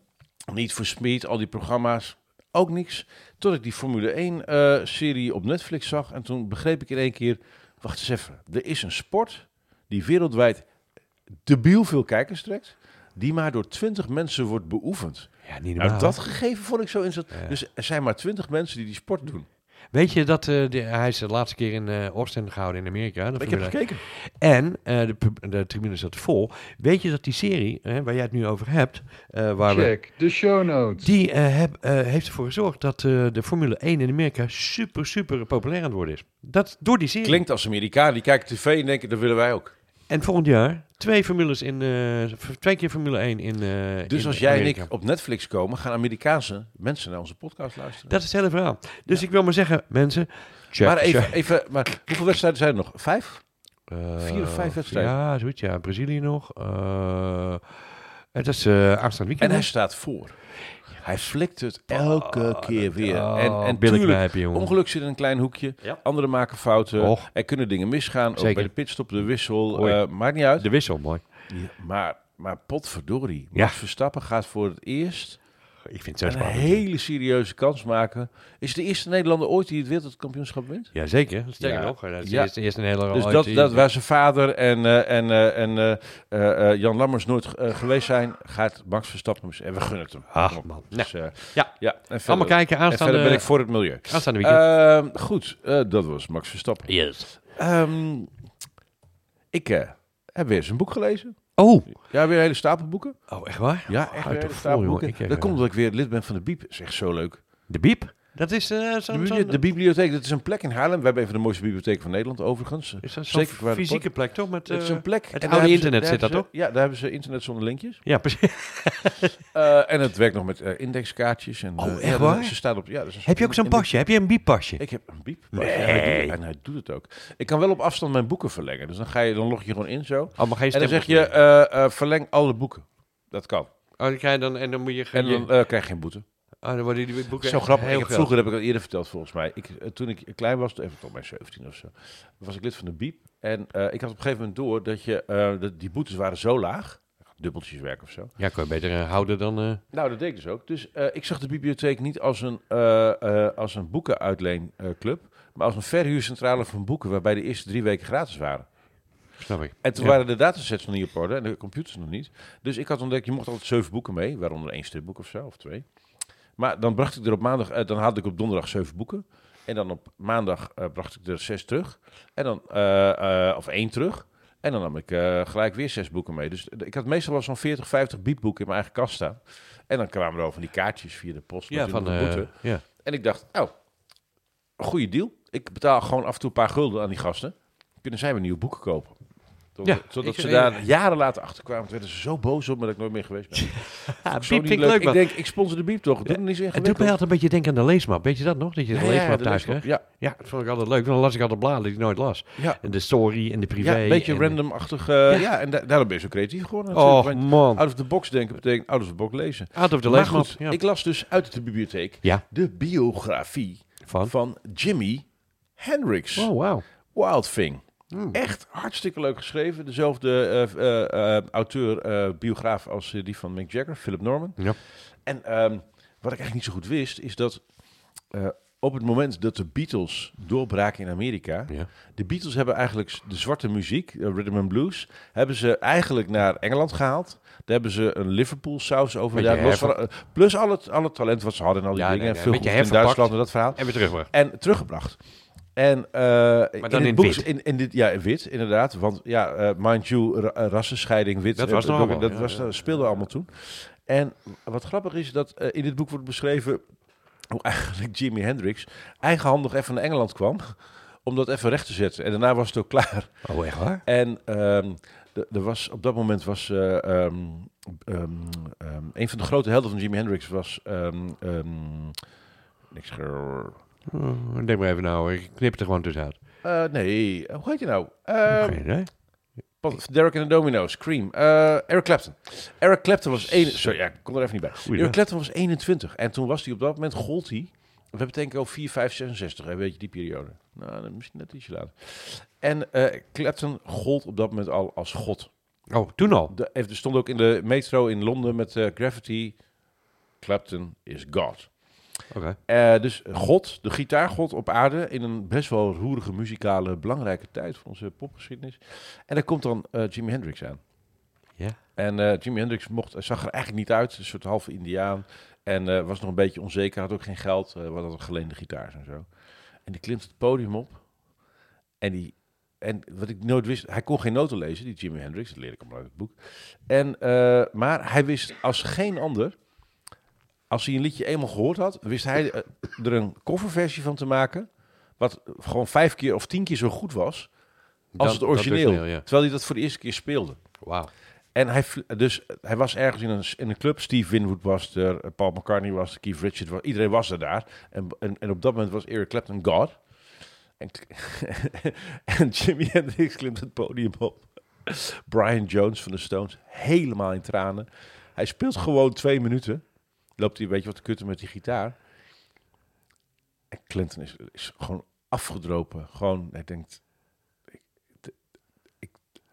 niet voor Speed, al die programma's. Ook niks. Tot ik die Formule 1 eh, serie op Netflix zag. En toen begreep ik in één keer... Wacht eens even. Er is een sport die wereldwijd debiel veel kijkers trekt. Die maar door 20 mensen wordt beoefend. Ja, niet normaal. Nou, dat gegeven vond ik zo interessant. Ja. Dus er zijn maar 20 mensen die die sport doen. Weet je dat eh, de, hij is de laatste keer in eh Austin gehouden in Amerika? Ik heb gekeken. En eh, de, de tribune zat vol. Weet je dat die serie, hè, waar jij het nu over hebt, eh, waar we, Check de show notes. die heb, heeft ervoor gezorgd dat eh, de Formule 1 in Amerika super, super populair aan het worden is. Dat door die serie. Klinkt als Amerikaan. Die kijken tv en denken, dat willen wij ook. En volgend jaar twee formules in, eh, twee keer Formule 1 in. eh, Dus in als jij Amerika. en ik op Netflix komen, gaan Amerikaanse mensen naar onze podcast luisteren. Dat is het hele verhaal. Dus ik wil maar zeggen, mensen. Check, maar even, check. even maar hoeveel wedstrijden zijn er nog? Vijf? Eh, vier of vijf wedstrijden. Ja, zoiets. Ja, Brazilië nog. Eh, het is eh aanstaande En weekend. hij staat voor. Hij flikt het elke Oh, keer dat- weer. oh, en en tuurlijk, ongeluk zit in een klein hoekje. Ja. Anderen maken fouten. Och. Er kunnen dingen misgaan. Ook bij de pitstop, de wissel. Eh, maakt niet uit. De wissel, mooi. Ja, maar, maar potverdorie. Ja. Max Verstappen gaat voor het eerst Ik vind het zo een spannend. hele serieuze kans maken. Is het de eerste Nederlander ooit die het wereldkampioenschap wint? Jazeker, sterker Ja. nog. Dat is Ja. eerst, eerst een hele Dus ooit dat, die- dat waar zijn vader en, eh, en, eh, en eh, eh, eh, Jan Lammers nooit eh, geweest zijn, gaat Max Verstappen. En we gunnen het hem. Ach, man. Dus, eh, Ja. ja. En verder, Allemaal kijken, en aanstaande, verder ben ik voor het milieu. aanstaande weekend. Ehm, goed, eh, dat was Max Verstappen. yes. Ehm, ik eh, heb weer een boek gelezen. Oh. Ja, weer een hele stapel boeken. oh, echt waar? Ja, echt weer een hele vol, stapel jongen. boeken. Ik, Dat komt omdat ik weer lid ben van de Biep. Dat is echt zo leuk. De Biep? Dat is eh, De, bibliotheek, dat is een plek in Haarlem. We hebben een van de mooiste bibliotheken van Nederland, overigens. is dat zo'n fysieke plek, toch? Met, Het is eh, een plek. het en daar oude ze- internet zit dat ze- Ja, daar hebben ze internet zonder linkjes. Ja, precies. Eh, en het werkt nog met indexkaartjes. En, Oh, echt waar? Ze staat op, ja, een Heb je ook zo'n pasje? Heb je een Biep-pasje? Ik heb een biep. Nee. En, hij doet, en hij doet het ook. Ik kan wel op afstand mijn boeken verlengen. Dus dan, ga je, dan log je gewoon in zo. Oh, maar geen En dan zeg je, verleng alle boeken. Dat kan. Oh, dan krijg je dan... En dan moet je... En dan krijg je geen boete. Oh, dan worden die boeken Zo grappig. heel Ik heb, vroeger heb ik al eerder verteld volgens mij. Ik, eh, toen ik klein was, even tot mijn 17 of zo, was ik lid van de BIEB. En eh, ik had op een gegeven moment door dat, je, eh, dat die boetes waren zo laag. Dubbeltjes werk of zo. Ja, kan je beter houden dan... eh, Nou, dat deed ik dus ook. Dus eh, ik zag de bibliotheek niet als een, eh, eh, als een boekenuitleenclub, maar als een verhuurcentrale van boeken waarbij de eerste drie weken gratis waren. snap ik. En toen Ja. waren de datasets nog niet op orde en de computers nog niet. Dus ik had ontdekt, je mocht altijd zeven boeken mee, waaronder één stripboek of zo, of twee. Maar dan bracht ik er op maandag, eh, dan haalde ik op donderdag zeven boeken. En dan op maandag eh, bracht ik er zes terug. En dan, eh, of één terug. En dan nam ik gelijk weer zes boeken mee. Dus ik had meestal wel zo'n 40, 50 biepboeken in mijn eigen kast staan. En dan kwamen er over die kaartjes via de post. Ja, van... eh, boete. ja. En ik dacht, oh, een goede deal. Ik betaal gewoon af en toe een paar gulden aan die gasten. Kunnen zij weer nieuwe boeken kopen. Tot- Ja, zodat ik- ze daar jaren later achter kwamen. Werden ze zo boos op me dat ik nooit meer geweest ben. Ja, ik leuk, Ik denk, ik sponsor de biep toch? Doe Ja, het niet zo Het doet mij altijd een beetje denken aan de leesmap. Weet je dat nog? Dat je de Ja, leesmap de thuis kreeg? Ja, Ja, dat vond ik altijd leuk. Dan las ik altijd bladen die ik nooit las. ja. En de story en de privé. ja, een beetje random-achtig. eh, ja. en da- daarom ben je zo creatief geworden. Oh, man. Out of the box denken betekent out of the box lezen. Out of the leesmap. goed, ik las dus uit de bibliotheek de biografie Van? van Jimi Hendrix. Oh, wauw. Wild Thing. Hmm. Echt hartstikke leuk geschreven. Dezelfde eh, eh, eh, auteur, biograaf als die van Mick Jagger, Philip Norman. Ja. En ehm, wat ik eigenlijk niet zo goed wist, is dat op het moment dat de Beatles doorbraken in Amerika, Ja. de Beatles hebben eigenlijk de zwarte muziek, rhythm and blues, hebben ze eigenlijk naar Engeland gehaald. Daar hebben ze een Liverpool saus over. Los van, plus al het, al het talent wat ze hadden en al die Ja, nee, dingen. nee, Veel in. Duitsland en dat verhaal. En weer terugbracht. En teruggebracht. En eh in dan het in boek, wit. In, in dit, ja, in wit, inderdaad. Want ja, eh mind you, ra- eh, rassenscheiding, wit. Dat was nog dat, allemaal, dat ja, was, ja. speelde allemaal toen. En wat grappig is, dat in dit boek wordt beschreven hoe eigenlijk Jimi Hendrix eigenhandig even naar Engeland kwam om dat even recht te zetten. En daarna was het ook klaar. Oh, echt waar? En ehm, er was, op dat moment was eh, ehm, ehm, een van de grote helden van Jimi Hendrix was niks. Oh, denk maar even nou, ik knip het er gewoon tussenuit. eh, nee, hoe heet je nou? Ehm, Geen idee. Wat- Derek and the Dominoes, Cream. Eh, Eric Clapton. Eric Clapton was... Een, sorry, ja, ik kom er even niet bij. Eric. Clapton was 21. En toen was hij op dat moment, gold hij... We hebben het denk ik over 4, 5, 66. Hè, weet je, die periode. Nou, dan misschien net ietsje later. En eh, Clapton gold op dat moment al als god. Oh, toen al? De, er stond ook in de metro in Londen met eh, Gravity... Clapton is God. Eh, dus God, de gitaargod op aarde, in een best wel roerige muzikale belangrijke tijd voor onze popgeschiedenis. En daar komt dan eh, Jimi Hendrix aan. Ja. En eh, Jimi Hendrix mocht, zag er eigenlijk niet uit, een soort halve indiaan. En was nog een beetje onzeker, had ook geen geld, wat had geleende gitaars en zo. En die klimt het podium op. En die, en wat ik nooit wist, hij kon geen noten lezen, die Jimi Hendrix, dat leer ik hem uit het boek. En, maar hij wist als geen ander, als hij een liedje eenmaal gehoord had, wist hij eh, er een coverversie van te maken, wat gewoon vijf keer of tien keer zo goed was als Dat- het origineel. origineel, ja. Terwijl hij dat voor de eerste keer speelde. Wauw. En hij, dus hij was ergens in een, in een club. Steve Winwood was er, eh, Paul McCartney was er, Keith Richards was Iedereen was er daar. En, en, en op dat moment was Eric Clapton God. En, en Jimi Hendrix klimt het podium op. Brian Jones van de Stones, helemaal in tranen. Hij speelt gewoon twee minuten. Loopt hij een beetje wat te kutten met die gitaar. En Clinton is, is gewoon afgedropen. Gewoon, hij denkt,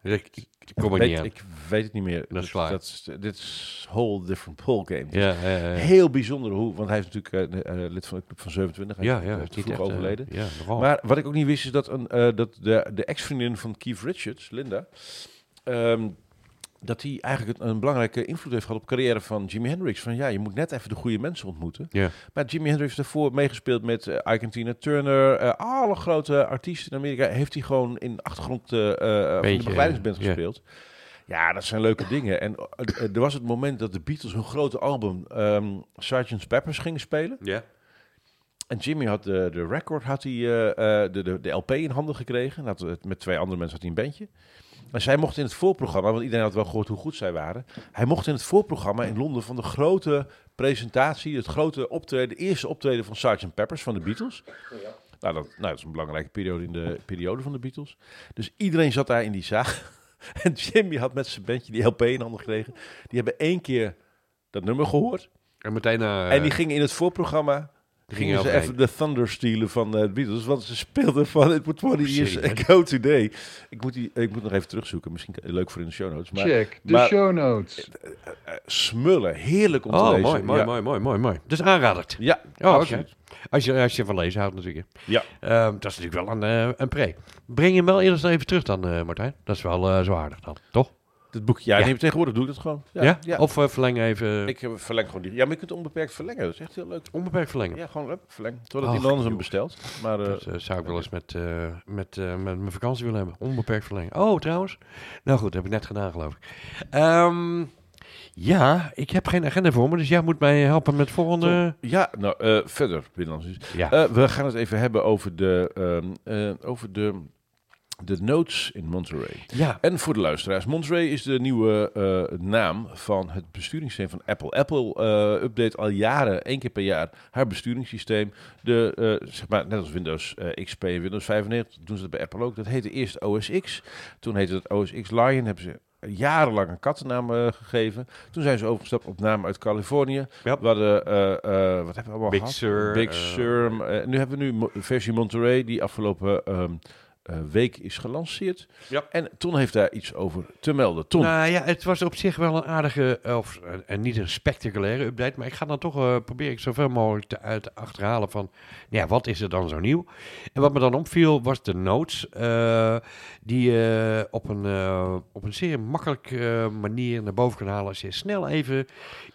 Ik, ik, ik kom weet, niet aan. Ik weet het niet meer. Dat is is, dit is whole different ball game. ja, ja, ja. Heel bijzonder hoe, want hij is natuurlijk eh, eh, lid van de club van 27. Hij ja, is ja, is vroeg echt, eh, overleden. ja. Maar wat ik ook niet wist is dat, een, dat de, de ex-vriendin van Keith Richards, Linda, ehm, dat hij eigenlijk een, een belangrijke invloed heeft gehad op de carrière van Jimi Hendrix. Van ja, je moet net even de goede mensen ontmoeten. Maar Jimi Hendrix heeft daarvoor meegespeeld met eh Ike en Tina Turner. eh, alle grote artiesten in Amerika heeft hij gewoon in de achtergrond eh, van de begeleidingsband gespeeld. Ja, dat zijn leuke dingen. En er was het moment dat de Beatles hun grote album ehm Sgt. Peppers gingen spelen. ja. En Jimmy had de, de record, had hij, de, de, de LP in handen gekregen. Had, met twee andere mensen had hij een bandje. En zij mocht in het voorprogramma, want iedereen had wel gehoord hoe goed zij waren. Hij mocht in het voorprogramma in Londen van de grote presentatie, het grote optreden, de eerste optreden van Sgt. Peppers van de Beatles. Nou, dat, nou, dat is een belangrijke periode in de periode van de Beatles. Dus iedereen zat daar in die zaal. En Jimmy had met zijn bandje die LP in handen gekregen. Die hebben één keer dat nummer gehoord. En meteen... eh, En die gingen in het voorprogramma. Gingen ze even de Thunder stelen van eh, de Beatles. Want ze speelden van It Would 20 Years? Ago Today. Ik moet, die, ik moet nog even terugzoeken. Misschien leuk voor in de show notes. Maar Check de maar- show notes. eh, smullen. Heerlijk om te Oh, lezen. mooi, mooi, ja. mooi, mooi, mooi, mooi. Dus aanraderd. Ja, Oh, oké. absoluut. Als je, als je van lezen houdt natuurlijk. Ja. Ehm, dat is natuurlijk wel een, eh, een pre. Breng je hem wel eerst even terug dan, eh, Martijn? Dat is wel eh, zo aardig dan, toch? Het boekje. Ja, Ja. Nee, tegenwoordig doe ik dat gewoon. Ja, Ja? ja. Of eh, verleng even... Ik eh, verleng gewoon die. Ja, maar je kunt onbeperkt verlengen. Dat is echt heel leuk. onbeperkt verlengen. Ja, gewoon verleng. Totdat Ach, iemand anders hem bestelt. Maar eh, Dat zou ik wel eens met, met, met mijn vakantie willen hebben. Onbeperkt verlengen. Oh, trouwens. Nou goed, dat heb ik net gedaan, geloof ik. Ehm, ja, ik heb geen agenda voor me, dus jij moet mij helpen met volgende... ja, nou, verder. Binnenlands. Ja. We gaan het even hebben over de, ehm, eh, over de, de notes in Monterey. ja. En voor de luisteraars, Monterey is de nieuwe eh, naam van het besturingssysteem van Apple. Apple eh, update al jaren, één keer per jaar, haar besturingssysteem. De, eh, zeg maar, net als Windows XP en Windows 95 doen ze dat bij Apple ook. Dat heette eerst OS X, toen heette het OS X Lion, hebben ze jarenlang een kattennaam gegeven. Toen zijn ze overgestapt op naam uit Californië. We hadden, wat hebben we allemaal Big gehad? Sur, Big Sur. nu hebben we nu mo- versie Monterey, die afgelopen ehm, eh, week is gelanceerd. Ja. En Ton heeft daar iets over te melden. Ton, Nou ja, het was op zich wel een aardige, eh, of eh, en niet een spectaculaire update, maar ik ga dan toch eh proberen ik zoveel mogelijk te uit achterhalen van, ja, wat is er dan zo nieuw? En wat me dan opviel was de notes, eh, die je op, een, eh, op een zeer makkelijke manier naar boven kan halen als je snel even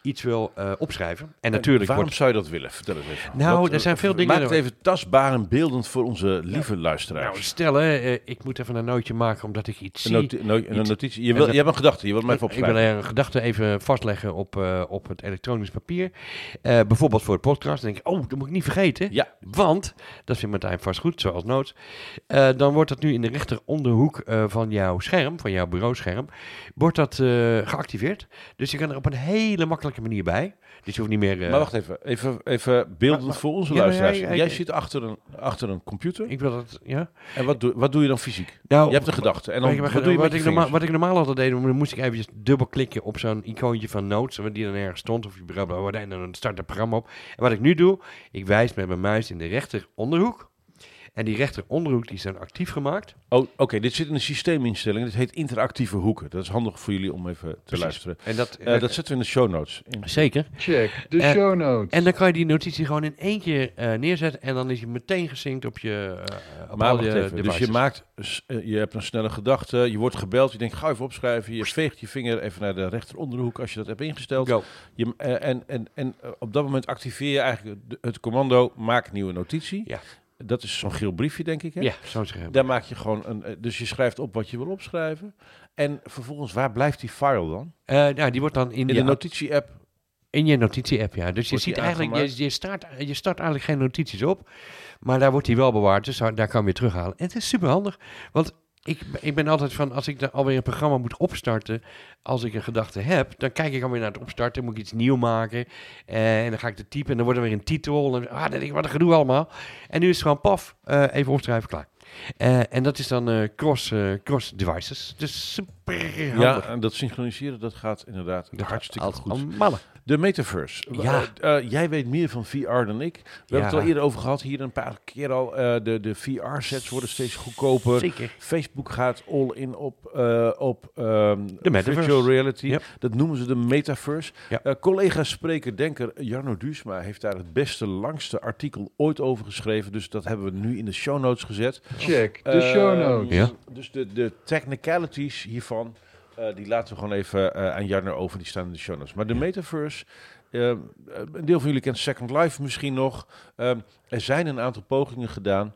iets wil eh, opschrijven. En natuurlijk waarom wordt... zou je dat willen? Vertel eens even. Nou, Wat, er zijn eh, veel dingen- Maak het even tastbaar en beeldend voor onze lieve luisteraars. Nou, stel vertellen. eh, ik moet even een nootje maken omdat ik iets Een, zie. noti- no- een iets- notitie. Je, en wil, dat- je hebt een gedachte, je wilt mij even Ik wil opschrijven. een gedachte even vastleggen op, eh, op het elektronisch papier. Eh, bijvoorbeeld voor het podcast. Dan denk ik, oh, dat moet ik niet vergeten. Ja. Want, dat vindt Martijn vast goed, zoals nood. eh, dan wordt dat nu in de rechteronderhoek eh, van jouw scherm, van jouw bureauscherm, wordt dat eh, geactiveerd. Dus je kan er op een hele makkelijke manier bij. Dus je hoeft niet meer... eh, Maar wacht even, even, even beeldend Maar- voor onze Ja, luisteraars. Jij zit achter een, achter een computer Ik wil dat, ja. en wat doe, wat doe je dan fysiek? Nou, Je hebt een gedachte en dan, wat wat, doe je wat, met je ik normaal, wat ik normaal altijd deed, dan moest ik eventjes dubbelklikken op zo'n icoontje van Notes, die dan ergens stond, of je en dan start het programma op. En wat ik nu doe, ik wijs met mijn muis in de rechteronderhoek. En die rechteronderhoek die is dan actief gemaakt. Oh, oké, dit zit in een systeeminstelling. Dit heet interactieve hoeken. Dat is handig voor jullie om even te Precies. luisteren. En dat, Eh, dat zetten we in de show notes. In- Zeker. Check de Eh, show notes. En dan kan je die notitie gewoon in één keer eh, neerzetten en dan is hij meteen gesynct op je uh, op Maar al je even, dus je maakt, je hebt een snelle gedachte, je wordt gebeld, je denkt, ga even opschrijven, je veegt je vinger even naar de rechteronderhoek als je dat hebt ingesteld. Go. Je, en, en, en op dat moment activeer je eigenlijk het commando, maak nieuwe notitie. Ja. Dat is zo'n geel briefje, denk ik. Hè? Ja, zo zeggen. Daar maak je gewoon een, eh, dus je schrijft op wat je wil opschrijven. En vervolgens, waar blijft die file dan? Eh, nou, die wordt dan in, de notitie-app. In je notitie-app, ja. Dus je Wordt ziet eigenlijk, je, je, start, je start eigenlijk geen notities op, maar daar wordt die wel bewaard, dus daar kan je weer terughalen. En het is super handig, want ik, ik ben altijd van, als ik dan alweer een programma moet opstarten, als ik een gedachte heb, dan kijk ik alweer naar het opstarten, moet ik iets nieuw maken, eh, en dan ga ik het typen en dan wordt er weer een titel, en ah, dan ik, wat een gedoe allemaal. En nu is het gewoon paf, eh, even opschrijven, klaar. Eh, en dat is dan eh, cross, eh, cross devices, dus super handig. Ja, en dat synchroniseren, dat gaat inderdaad Dat hartstikke gaat goed. malle. De metaverse. Ja. Jij weet meer van VR dan ik. We hebben het al eerder over gehad, hier een paar keer al. de de VR-sets worden steeds goedkoper. Zeker. Facebook gaat all in op, op ehm, De metaverse. virtual reality. Yep. Dat noemen ze de metaverse. Ja. Collega spreker, denker Jarno Duusma heeft daar het beste, langste artikel ooit over geschreven. Dus dat hebben we nu in de show notes gezet. Check de show Ehm, notes. Ja. Dus de, de technicalities hiervan, eh, die laten we gewoon even eh, aan Jarno over. Die staan in de show notes. Maar de metaverse, eh, een deel van jullie kent Second Life misschien nog. Ehm, er zijn een aantal pogingen gedaan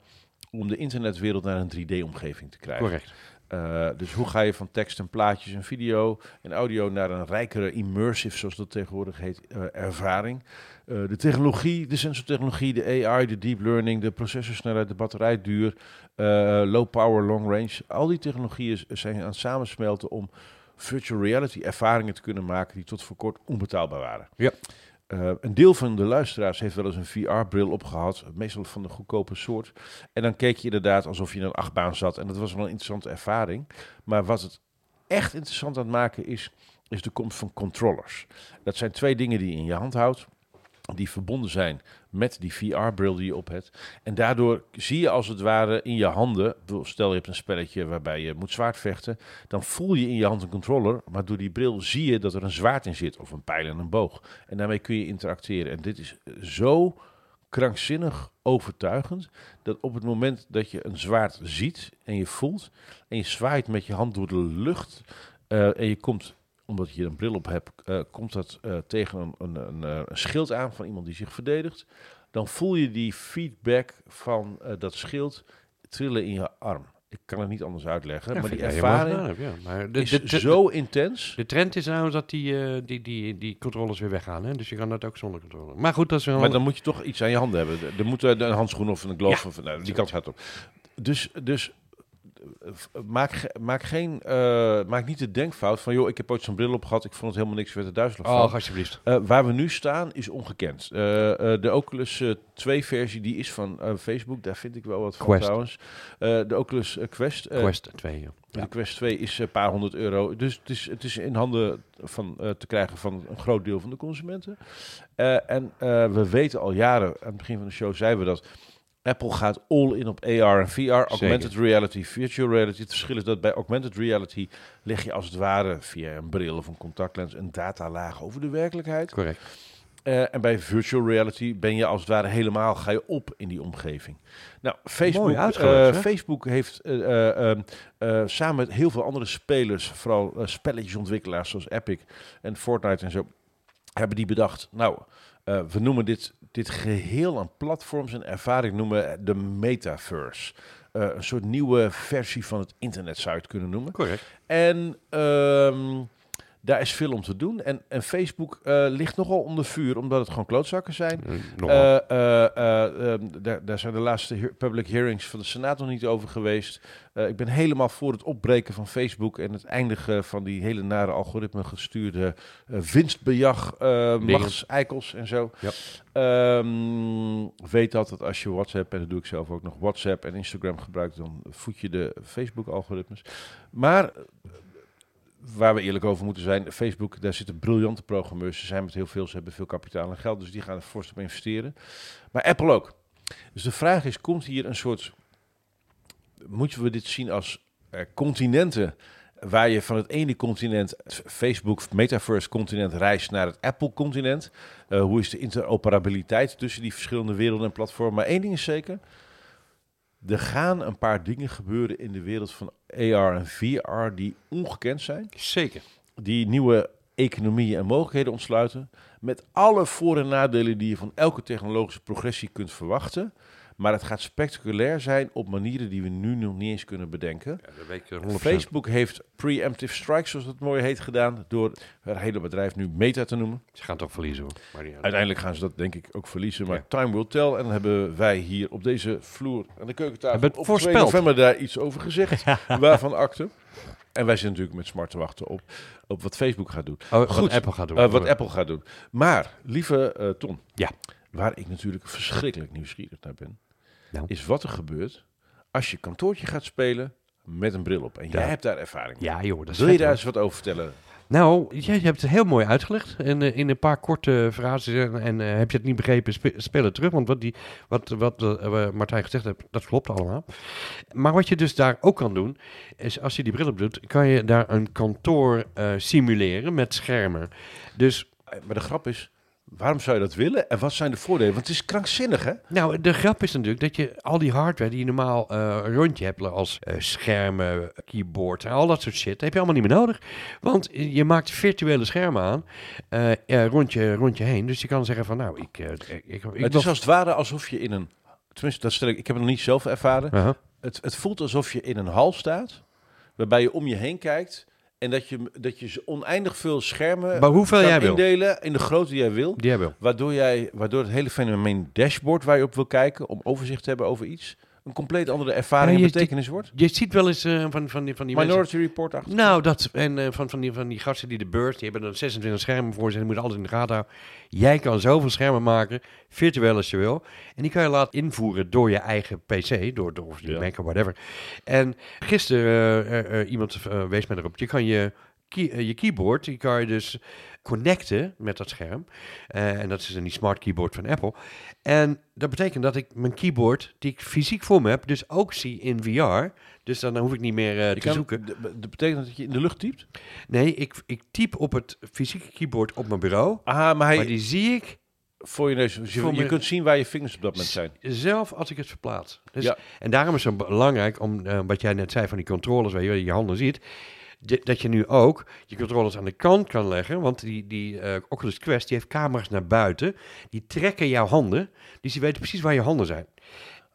om de internetwereld naar een 3D-omgeving te krijgen. Correct. Eh, dus hoe ga je van tekst en plaatjes en video en audio naar een rijkere immersive, zoals dat tegenwoordig heet, eh, ervaring. Eh, de technologie, de sensortechnologie, de AI, de deep learning, de processorsnelheid, de batterijduur, eh, low power, long range. Al die technologieën zijn aan het samensmelten om virtual reality ervaringen te kunnen maken die tot voor kort onbetaalbaar waren. Ja. Eh, een deel van de luisteraars heeft wel eens een VR-bril opgehad, meestal van de goedkope soort. En dan keek je inderdaad alsof je in een achtbaan zat. En dat was wel een interessante ervaring. Maar wat het echt interessant aan het maken is, is de komst van controllers. Dat zijn twee dingen die je in je hand houdt, die verbonden zijn met die VR-bril die je op hebt. En daardoor zie je als het ware in je handen, stel je hebt een spelletje waarbij je moet zwaardvechten, dan voel je in je hand een controller, maar door die bril zie je dat er een zwaard in zit, of een pijl en een boog. En daarmee kun je interacteren. En dit is zo krankzinnig overtuigend dat op het moment dat je een zwaard ziet en je voelt en je zwaait met je hand door de lucht eh, en je komt, omdat je een bril op hebt, eh, komt dat eh, tegen een, een, een, eh, een schild aan van iemand die zich verdedigt, dan voel je die feedback van dat schild trillen in je arm. Ik kan het niet anders uitleggen, maar die ervaring ja. Maar de, is de, de- zo intens. de trend is trouwens dat die, eh, die, die, die controllers weer weggaan. Hè? Dus je kan dat ook zonder controller. Maar goed, dat is wel... Maar dan moet je toch iets aan je handen hebben. Er moet eh, een handschoen of een glove of nou, die kant gaat op. Dus, dus maak, maak, geen, eh, maak niet de denkfout van... joh, ik heb ooit zo'n bril op gehad, ik vond het helemaal niks, ik werd er duizelig van. Oh, alsjeblieft. Eh, waar we nu staan is ongekend. Eh, de Oculus eh, 2 versie, die is van Facebook. Daar vind ik wel wat van Quest. trouwens. De Oculus Quest. Quest 2, ja. de Quest 2 is een paar honderd euro. Dus het is, het is in handen van, te krijgen van een groot deel van de consumenten. En we weten al jaren, aan het begin van de show zeiden we dat... Apple gaat all in op AR en VR, augmented reality, virtual reality. Het verschil is dat bij augmented reality leg je als het ware via een bril of een contactlens een datalaag over de werkelijkheid. Correct. Eh, en bij virtual reality ben je als het ware helemaal, ga je op in die omgeving. Nou, Facebook, eh? Facebook heeft eh, eh, ehm, eh, samen met heel veel andere spelers, vooral spelletjesontwikkelaars zoals Epic en Fortnite en zo, hebben die bedacht, nou, we noemen dit, dit geheel aan platforms en ervaring noemen we de metaverse. eh, een soort nieuwe versie van het internet zou je het kunnen noemen. Correct. En ehm, daar is veel om te doen. En, en Facebook eh, ligt nogal onder vuur, omdat het gewoon klootzakken zijn. Eh. Eh, eh, eh, ehm, daar, daar zijn de laatste he- public hearings van de Senaat nog niet over geweest. Ik ben helemaal voor het opbreken van Facebook en het eindigen van die hele nare algoritme gestuurde winstbejag, machtseikels en zo. Ja. Ehm, weet dat, dat als je WhatsApp, en dat doe ik zelf ook nog, WhatsApp en Instagram gebruikt, dan voed je de Facebook-algoritmes. Maar waar we eerlijk over moeten zijn, Facebook, daar zitten briljante programmeurs. Ze zijn met heel veel, ze hebben veel kapitaal en geld, dus die gaan er fors op investeren. Maar Apple ook. Dus de vraag is, komt hier een soort, moeten we dit zien als eh, continenten waar je van het ene continent, Facebook Metaverse continent, reist naar het Apple continent? Eh, hoe is de interoperabiliteit tussen die verschillende werelden en platformen? Maar één ding is zeker, er gaan een paar dingen gebeuren in de wereld van AR en VR die ongekend zijn Zeker. die nieuwe economieën en mogelijkheden ontsluiten. Met alle voor- en nadelen die je van elke technologische progressie kunt verwachten. Maar het gaat spectaculair zijn op manieren die we nu nog niet eens kunnen bedenken. Ja, dat weet ik 100%. Facebook heeft preemptive strikes, zoals dat mooi heet, gedaan. Door het hele bedrijf nu Meta te noemen. Ze gaan toch verliezen hoor. Maar niet uit. Uiteindelijk gaan ze dat denk ik ook verliezen. Maar Ja. time will tell. En dan hebben wij hier op deze vloer aan de keukentafel Hebben het op 2 voorspeld. november daar iets over gezegd. waarvan akte. En wij zitten natuurlijk met smart te wachten op, op wat Facebook gaat doen. Oh, wat Goed. Apple gaat doen. Eh, wat Apple gaat doen. Maar, lieve eh, Ton. Ja. Waar ik natuurlijk verschrikkelijk nieuwsgierig naar ben. Nou. Is wat er gebeurt als je kantoortje gaat spelen met een bril op. En jij Ja. hebt daar ervaring mee. Ja joh, dat is Wil je daar eens wat over vertellen? Nou, jij je hebt het heel mooi uitgelegd. En eh, in een paar korte frases. En, en eh, heb je het niet begrepen, spe- speel het terug. Want wat, die, wat, wat eh, Martijn gezegd heeft, dat klopt allemaal. Maar wat je dus daar ook kan doen, is als je die bril op doet, kan je daar een kantoor simuleren met schermen. Dus Maar de grap is, waarom zou je dat willen? En wat zijn de voordelen? Want het is krankzinnig, hè? Nou, de grap is natuurlijk dat je al die hardware die je normaal eh rond je hebt, als eh, schermen, keyboard en al dat soort shit, heb je allemaal niet meer nodig. Want je maakt virtuele schermen aan eh, eh, rond, je, rond je heen. Dus je kan zeggen van, nou, ik... ik, ik, het is als het ware alsof je in een... Tenminste, dat stel ik, ik heb het nog niet zelf ervaren. Het, het voelt alsof je in een hal staat, waarbij je om je heen kijkt... en dat je, dat je oneindig veel schermen Maar hoeveel jij wil. indelen in de grootte die jij wil. Die hebben we. Waardoor, jij, waardoor het hele fenomeen dashboard waar je op wil kijken... om overzicht te hebben over iets... een compleet andere ervaring Ja, en je- betekenis wordt. Je ziet wel eens eh, van, van die, van die mensen... Minority Report achter. Nou, dat en eh, van, van, die, van die gasten die de beurs, die hebben dan 26 schermen voor zich, die moeten alles in de gaten houden. Jij kan zoveel schermen maken, virtueel als je wil. En die kan je laten invoeren door je eigen PC, door, door of je Ja. Mac of whatever. En gisteren, eh, eh, eh, iemand wees mij erop, je kan je, key- eh, je keyboard, die kan je dus connecten met dat scherm. Eh, en dat is een die smart keyboard van Apple. En dat betekent dat ik mijn keyboard, die ik fysiek voor me heb, dus ook zie in VR. Dus dan hoef ik niet meer eh, te kan, zoeken. Dat betekent dat je in de lucht typt? Nee, ik, ik typ op het fysieke keyboard op mijn bureau. Aha, maar hij Maar die zie ik voor je neus. Dus je, kunt zien waar je vingers op dat moment zijn. zelf als ik het verplaats. Dus, Ja. En daarom is het belangrijk, om, wat jij net zei van die controllers, waar je je handen ziet, dat je nu ook je controllers aan de kant kan leggen. Want die, die eh, Oculus Quest die heeft camera's naar buiten. Die trekken jouw handen. Dus die weten precies waar je handen zijn.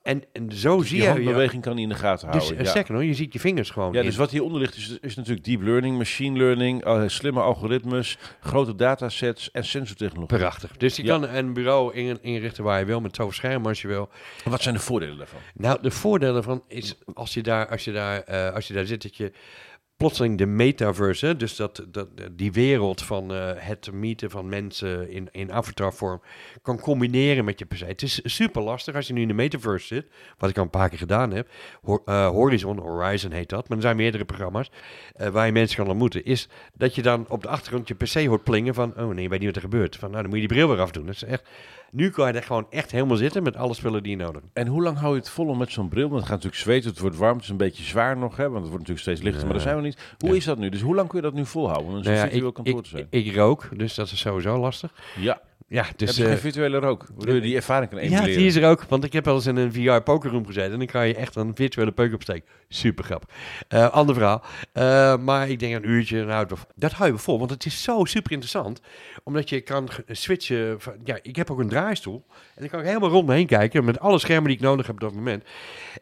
En, en zo Dus zie je je... handbeweging kan hij in de gaten dus, houden. eh, ja. nog, je ziet je vingers gewoon Ja, in. dus wat hieronder ligt is, is natuurlijk deep learning, machine learning, eh, slimme algoritmes, grote datasets en sensortechnologie. Prachtig. Dus je Ja. kan een bureau in- inrichten waar je wil, met zoveel schermen als je wil. Wat zijn de voordelen daarvan? Nou, de voordelen van is als je daar, als je daar, als je daar zit, dat je plotseling de metaverse, dus dat, dat, die wereld van eh, het meeten van mensen in, in avatarvorm, kan combineren met je PC. Het is super lastig als je nu in de metaverse zit, wat ik al een paar keer gedaan heb. Eh, Horizon, Horizon heet dat, maar er zijn meerdere programma's eh, waar je mensen kan ontmoeten. Is dat je dan op de achtergrond je PC hoort plingen van, oh nee, je weet niet wat er gebeurt. Van, nou, dan moet je die bril weer afdoen. Dat is echt, nu kan je er gewoon echt helemaal zitten met alle spullen die je nodig hebt. En hoe lang hou je het vol om met zo'n bril? Want het gaat natuurlijk zweten, het wordt warm, het is een beetje zwaar nog, hè? want het wordt natuurlijk steeds lichter, maar daar zijn we niet. Hoe Ja. is dat nu? Dus hoe lang kun je dat nu volhouden? Zo'n Nou ja, ik, kantoor ik, te zijn. ik rook, dus dat is sowieso lastig. ja, Ja, Dus. Heb je eh, geen virtuele rook? Waardoor je die ervaring kan ja, emuleren? die is er ook. Want ik heb wel eens in een VR pokerroom gezeten. En dan kan je echt een virtuele peuk opsteken. Super grappig. Eh, ander verhaal. Eh, maar ik denk een uurtje. wel- dat hou je wel vol. Want het is zo super interessant. Omdat je kan switchen. Van, ja, ik heb ook een draaistoel. En dan kan ik helemaal rond me heen kijken. Met alle schermen die ik nodig heb op dat moment.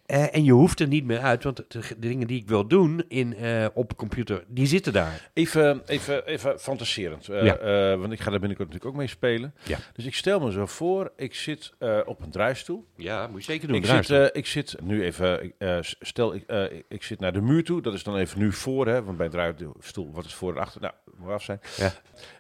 En je hoeft er niet meer uit. Want de, de dingen die ik wil doen in, op computer. Die zitten daar. Even, even, even fantaserend. Ja. want ik ga daar binnenkort natuurlijk ook mee spelen. Ja. Dus ik stel me zo voor, ik zit eh, op een draaistoel. Ja, moet je zeker doen. Ik zit, eh, ik zit nu even, eh, stel ik, ik- zit naar de muur toe. Dat is dan even nu voor, hè, want bij een draaistoel, wat is voor en achter? Nou, moet af zijn. Ja.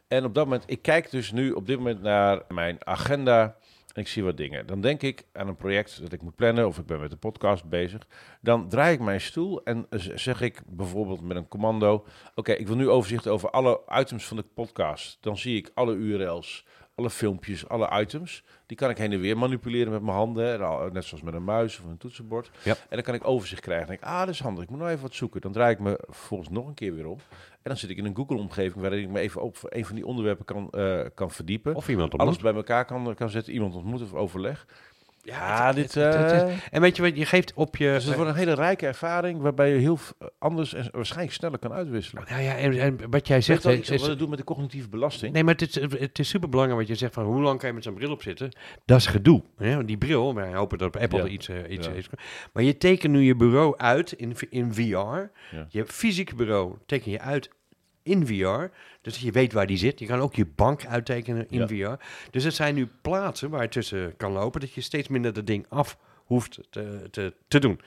En op dat moment, ik kijk dus nu op dit moment naar mijn agenda en ik zie wat dingen. Dan denk ik aan een project dat ik moet plannen of ik ben met de podcast bezig. Dan draai ik mijn stoel en zeg ik bijvoorbeeld met een commando: Oké, ik wil nu overzicht over alle items van de podcast. Dan zie ik alle URL's, alle filmpjes, alle items. Die kan ik heen en weer manipuleren met mijn handen. al- Net zoals met een muis of een toetsenbord. Ja. En dan kan ik overzicht krijgen. Dan denk ik, ah, dat is handig. Ik moet nou even wat zoeken. Dan draai ik me vervolgens nog een keer weer om. En dan zit ik in een Google-omgeving waarin ik me even op een van die onderwerpen kan, eh, kan verdiepen. Of iemand op Alles bij elkaar kan, kan zetten. Iemand ontmoeten of overleg. Ja, het- dit... het- eh, En weet je wat, je geeft op je... dus het wordt een hele rijke ervaring waarbij je heel anders en waarschijnlijk sneller kan uitwisselen. Nou ja, en, en wat jij Zegt is- wat het doet met de cognitieve belasting? nee, maar het is, het is super belangrijk wat je zegt van hoe lang kan je met zo'n bril op zitten. Dat is gedoe. Hè? Want Die bril, wij hopen dat Apple Ja. er iets, eh, iets Ja. Maar je tekent nu je bureau uit in, in VR. Ja. Je fysieke bureau teken je uit in VR. Dus je weet waar die zit. Je kan ook je bank uittekenen in VR. Dus het zijn nu plaatsen waar je tussen kan lopen. Dat je steeds minder dat ding af hoeft te, te, te doen.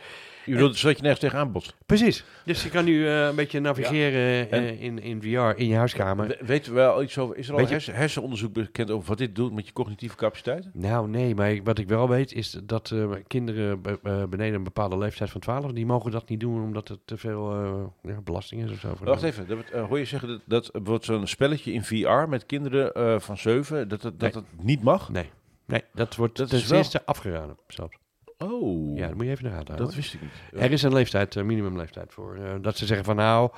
Je bedoelt, zodat je nergens tegenaan botst. Precies. Dus je kan nu eh, een beetje navigeren En- eh, in, in VR in je huiskamer. We- Weet je wel iets over, is er al hersen, hersenonderzoek bekend over wat dit doet met je cognitieve capaciteiten? Nou, nee, maar ik- wat ik wel weet is dat eh, kinderen be- eh, beneden een bepaalde leeftijd van 12, die mogen dat niet doen omdat het te veel eh, ja, belasting is of zo. Wacht even, dat, hoor je zeggen dat, dat wordt zo'n spelletje in VR met kinderen eh, van 7, dat het, dat Nee. het niet mag? Nee, nee, dat wordt Dat ten is wel- eerste afgeraden zelfs. Oh, Ja, dat moet je even de gaten dat wist ik niet. Er is een leeftijd, een minimumleeftijd voor. eh, dat ze zeggen van nou,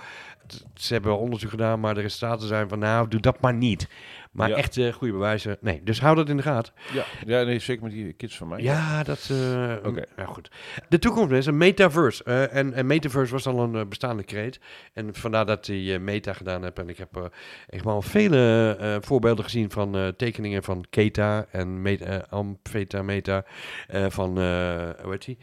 ze hebben onderzoek gedaan, maar de resultaten zijn van nou, doe dat maar niet. Maar Ja. echt eh, goede bewijzen, nee. Dus hou dat in de gaten. Ja, ja nee, zeker met die kids van mij. Ja, dat... eh Oké. ja, goed. De toekomst is een metaverse. eh, en, en metaverse was al een bestaande kreet. En vandaar dat eh, meta gedaan heb. En ik heb echt wel vele voorbeelden gezien van tekeningen van Keta en Meta, Meta. van, hoe heet die?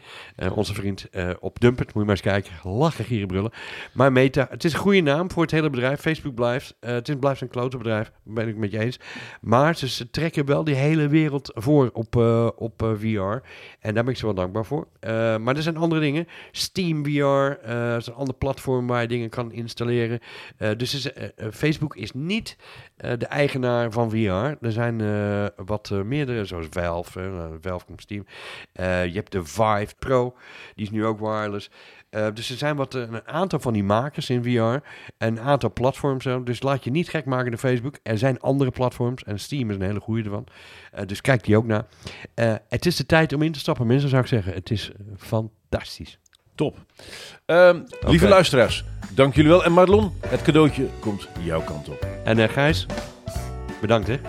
Onze vriend op Dumpert. Moet je maar eens kijken. Lachen, gieren, brullen. Maar Meta, het is een goede naam voor het hele bedrijf. Facebook blijft. het is, blijft een klote bedrijf. Ben ik met Maar ze, trekken wel die hele wereld voor op, eh, op eh, VR. En daar ben ik ze wel dankbaar voor. Eh, maar er zijn andere dingen. Steam VR is een ander platform waar je dingen kan installeren. Dus is, Facebook is niet de eigenaar van VR. Er zijn wat meerdere, zoals Valve. Valve komt Steam. Je hebt de Vive Pro, die is nu ook wireless. Eh, dus er zijn wat, eh, een aantal van die makers in VR. En een aantal platforms. Dus laat je niet gek maken door Facebook. Er zijn andere platforms. En Steam is een hele goede ervan. Eh, dus kijk die ook naar. Het is de tijd om in te stappen. Mensen zou ik zeggen. Het is fantastisch. Top. Ehm, Lieve luisteraars, dank jullie wel. En Marlon, het cadeautje komt jouw kant op. En Gijs, bedankt hè.